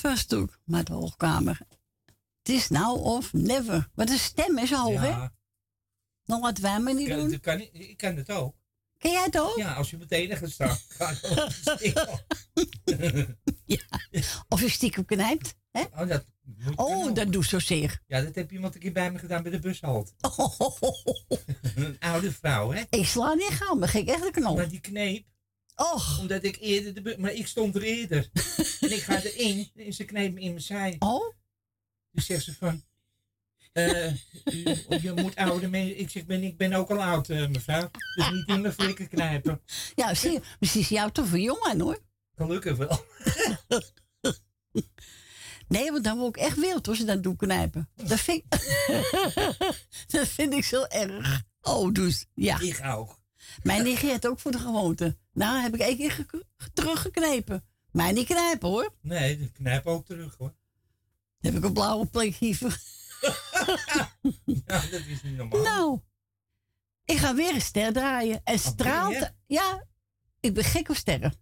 was het ook, maar de hoogkamer. Het is now of never. Wat een stem is hoog, hè? Ja, Nog wat wij maar niet ik kan, doen. dat kan, ik- kan het ook. Ken jij het ook? Ja, als je meteen gaat staan. ga zingen. Of je stiekem knijpt, hè? Oh, dat, Oh, dat doet zozeer. Ja, dat heb iemand een keer bij me gedaan bij de bushalt. een oude vrouw, hè? Ik sla niet gaan, maar ging echt een knop. Maar die kneep. Och. Omdat ik eerder de Maar ik stond er eerder. en ik ga erin en ze kneep me in mijn zij. Oh? Dus zegt ze van... eh, u- je moet oude mensen... Ik zeg, ben, ik ben ook al oud, eh, mevrouw. Dus niet in mijn flikken knijpen. Ja, zie je, is jou toch voor jong aan, hoor. Gelukkig wel. Nee, want dan word ik echt wild als ze dat doen knijpen. Dat vind, dat vind ik zo erg. Oh, dus ja. Ik ook. Mijn negeert ook voor de gewoonte. Nou, heb ik één keer ge- teruggeknepen. Mij niet knijpen hoor. Nee, ik knijp ook terug, hoor. Dan heb ik een blauwe plek hieven. Ja, dat is niet normaal. Nou, ik ga weer een ster draaien. En straalt. je? Ja, ik ben gek op sterren.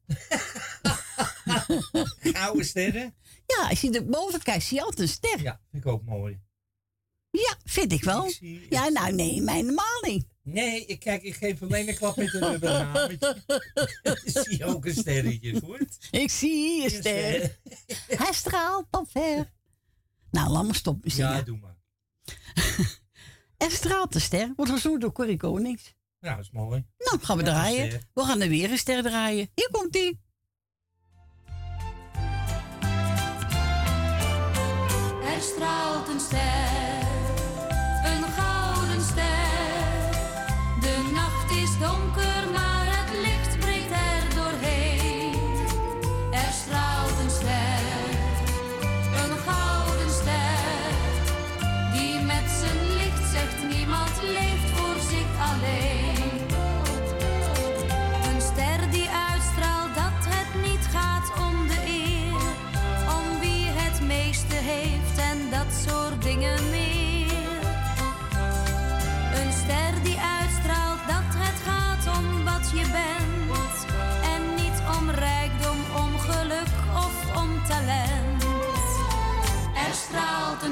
Gouden sterren? Ja, als je er boven kijkt, zie je altijd een ster. Ja, vind ik ook mooi. Ja, vind ik wel. Ik zie- Ja, nou nee, mijn normaal niet. Nee, ik, kijk, ik geef alleen een klap met een rubberen hamertje. Dan zie je ook een sterretje, goed? Ik zie hier een ster. Hij straalt al ver. Nou, laat maar stoppen zingen. Ja, doe maar. Er straalt een ster. Wordt gezongen door Corrie Konings. Nou, dat is mooi. Nou, gaan we draaien. We gaan er weer een ster draaien. Hier komt ie. Er straalt een ster,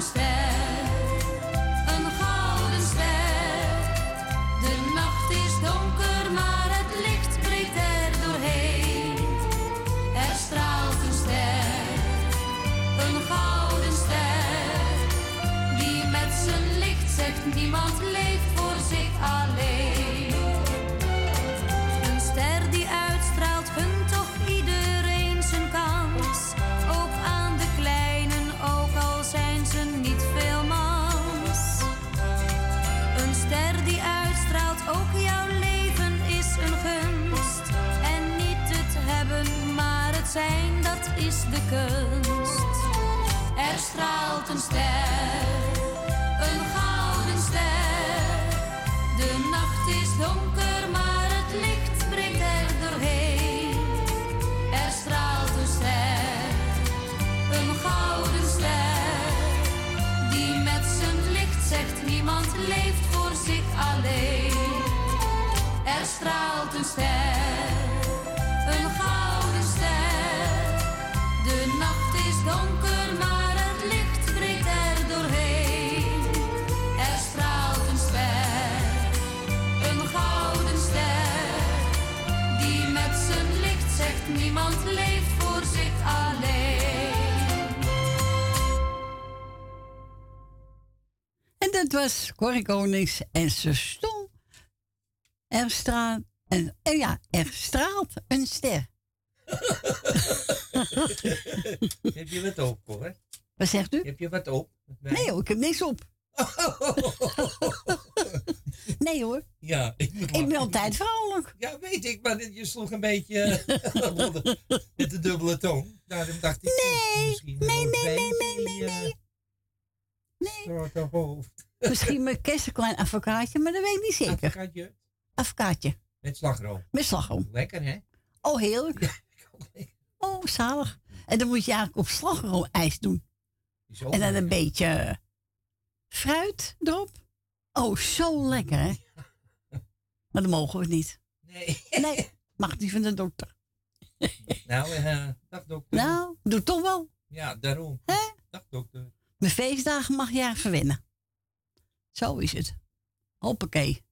straalt een Corrie Konings en ze stond. Er straalt, en, en ja, er straalt een ster. Heb je wat op, hoor? Wat zegt u? Heb je wat op? Nee hoor, ik heb niks op. Nee hoor, Ja, ik, ben altijd vrolijk. Ja, weet ik, maar je sloeg een beetje eh, met de dubbele toon. Daarom dacht ik, nee, misschien nee, nee, nee, nee, nee, nee. Nee. hoofd. Misschien met kerst een klein advocaatje, maar dat weet ik niet zeker. Advocaatje. Advocaatje. Met slagroom. Met slagroom. Lekker, hè? Oh, heerlijk. Oh, zalig. En dan moet je eigenlijk op slagroom ijs doen. En dan een beetje fruit erop. Oh, zo lekker, hè? Maar dat mogen we niet. Nee. Nee, mag niet van de dokter. Nou, uh, dag dokter. Nou, doe toch wel. Ja, daarom. Hè? Dag dokter. Mijn feestdagen mag je verwinnen. Zo is het. Hoppakee.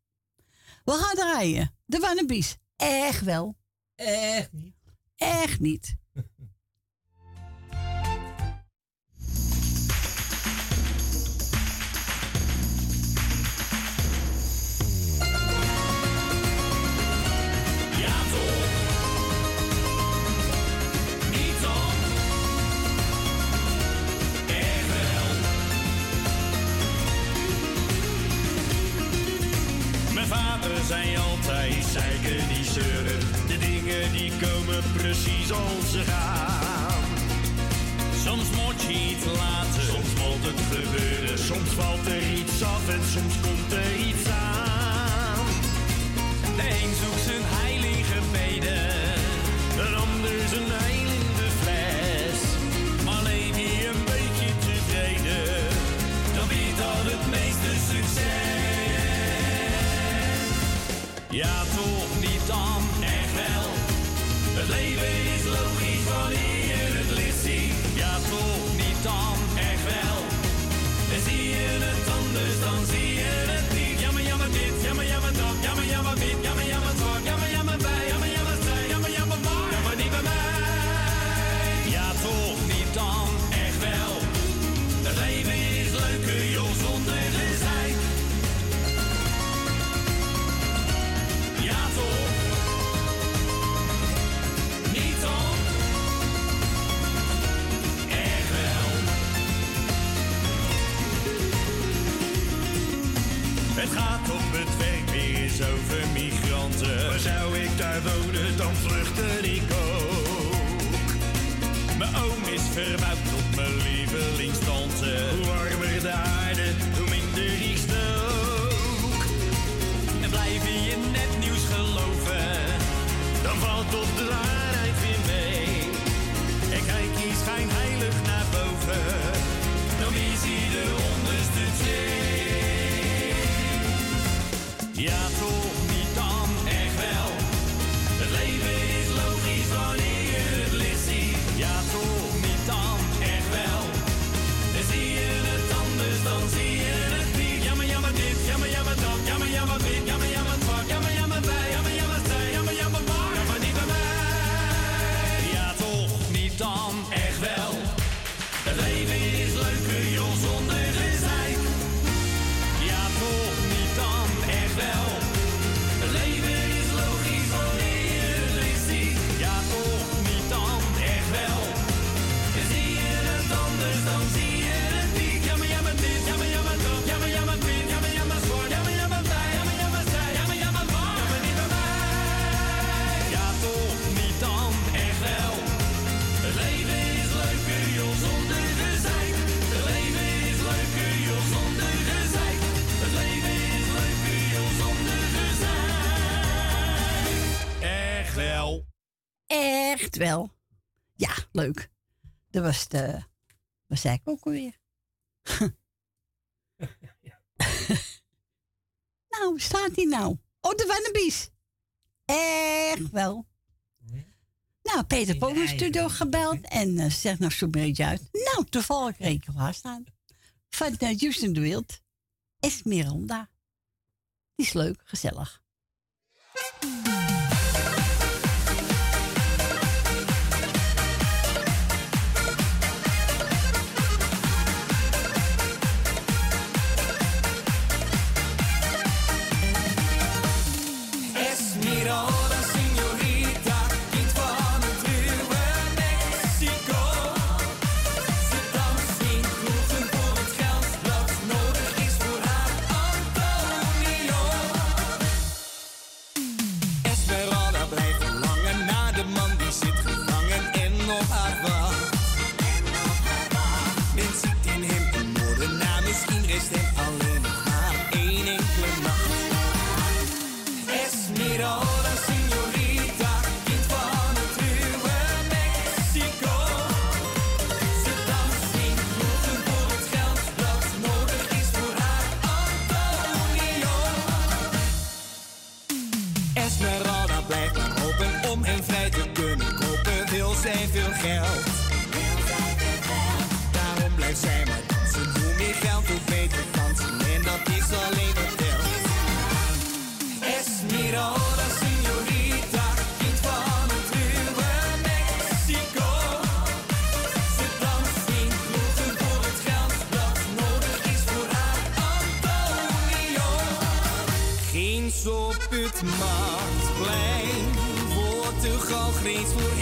We gaan draaien. De Wannabies. Echt wel. Echt niet. Echt niet. zijn altijd zeiken die zeuren. De dingen die komen precies als ze gaan. Soms moet je iets laten, soms valt het gebeuren. Soms valt er iets af en soms komt er iets aan. Ja, toch niet dan, echt wel. Het leven is logisch van hier. Het gaat op het werk weer eens over migranten. Maar zou ik daar wonen, dan vluchtte ik ook. Mijn oom is verbouwd Yeah. wel. Ja, leuk. Dat was de. Wat zei ik ook alweer? nou, staat hij nou? Oh, de Wannabies. Echt wel. Nou, Peter Pong is studio gebeld en eh, zegt nog zo'n beetje uit. Nou, toevallig reken ik haar staan. Van eh, uh, Justin de Wild. Esmeralda. Die is leuk, gezellig. geld. Daarom blijft zij maar dansen. hoe meer geld, hoe beter kan ze. En dat is alleen wat wil. Esmeralda, signorita, kind van het ruwe Mexico. Ze dansen in kloten voor het geld dat nodig is voor haar Antonio. Geen op het marktplein wordt de galgrees voor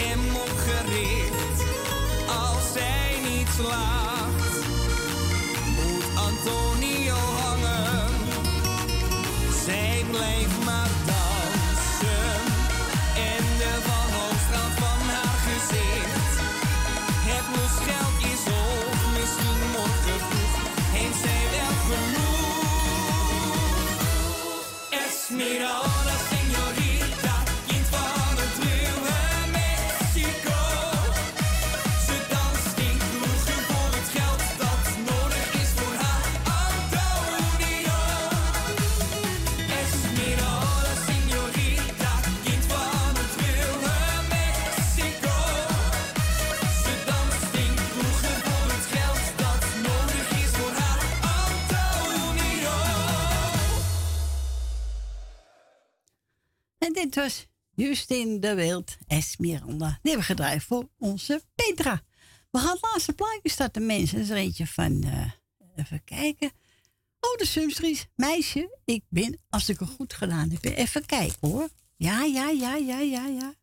dit was Justin de Wild, Esmeralda. Die hebben we gedraaid voor onze Petra. We gaan het laatste plaatje starten, mensen. Dat is er eentje van, eh, even kijken. Oh, de Sumstries. Meisje, ik ben, als ik het goed gedaan heb, even kijken hoor. Ja, ja, ja, ja, ja, ja.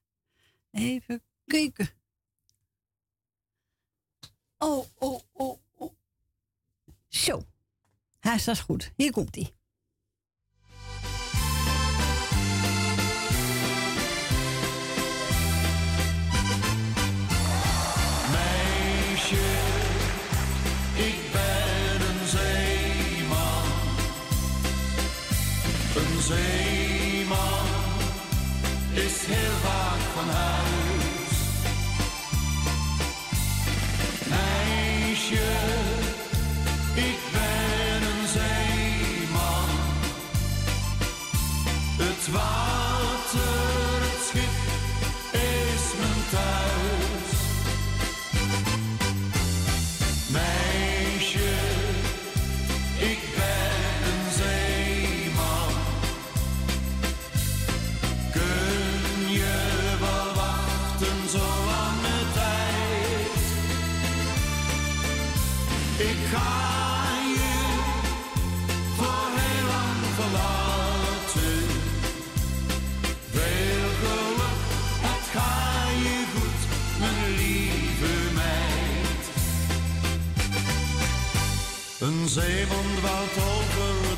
Even kijken. Oh, oh, oh, oh. Zo. Hij staat goed. Hier komt hij. Heel vaak van huis. Meisje, ik ben een zeeman. Het water,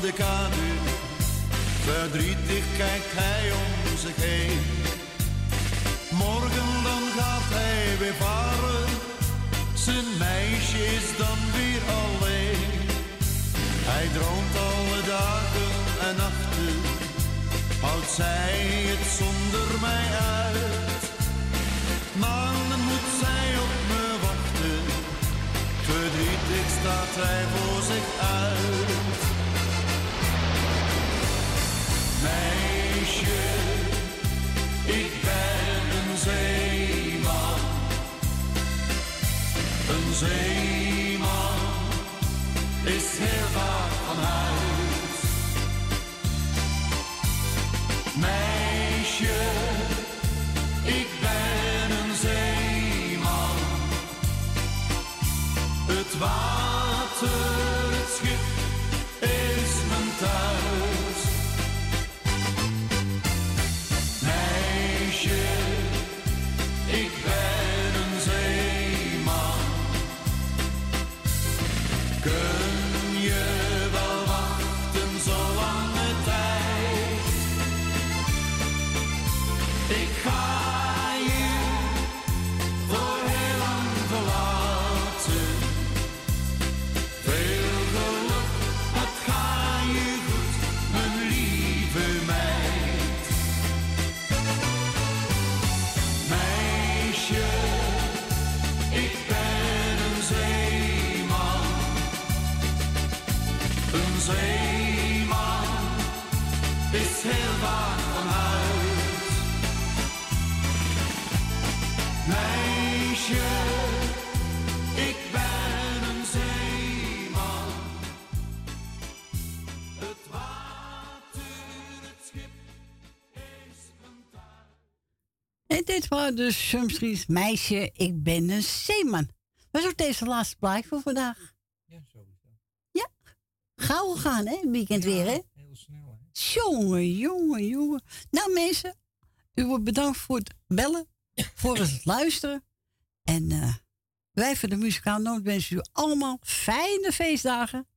de verdrietig kijkt hij om zich heen. Morgen dan gaat hij weer varen, zijn meisje is dan weer alleen. Hij droomt alle dagen en nachten, houdt zij het zonder mij uit. Maar dan moet zij op me wachten, verdrietig staat hij voor Een Was de Sumstries Meisje, ik ben een zeeman. Was ook deze laatste plaat voor vandaag. Ja, sowieso. Ja, gauw gaan hè, weekend weer hè. Heel snel, hè? Jongen, jongen, jongen. Nou mensen, u wordt bedankt voor het bellen, voor het luisteren. En eh, wij van de Muzikaal Noord wensen u allemaal fijne feestdagen.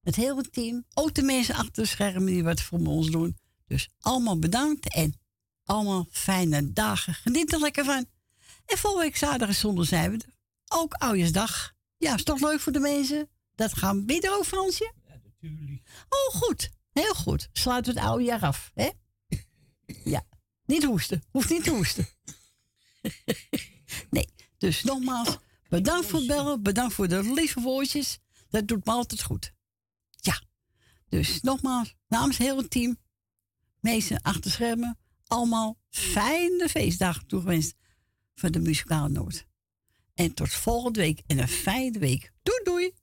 Het hele team. Ook de mensen achter de schermen die wat voor ons doen. Dus allemaal bedankt en allemaal fijne dagen. Geniet er lekker van. En volgende week zaterdag en zondag zijn we er. Ook Oudjesdag. Ja, is toch leuk voor de mensen? Dat gaan we beter ook, Fransje? Ja, natuurlijk. Oh, goed. Heel goed. Sluiten we het oude jaar af, hè? Ja. Niet hoesten. Hoeft niet te hoesten. nee. Dus nogmaals, bedankt voor het bellen. Bedankt voor de lieve woordjes. Dat doet me altijd goed. Ja. Dus nogmaals, namens het hele team, meesten achter schermen, allemaal fijne feestdagen toegewenst van de Muzikale Noord. En tot volgende week en een fijne week. Doei doei!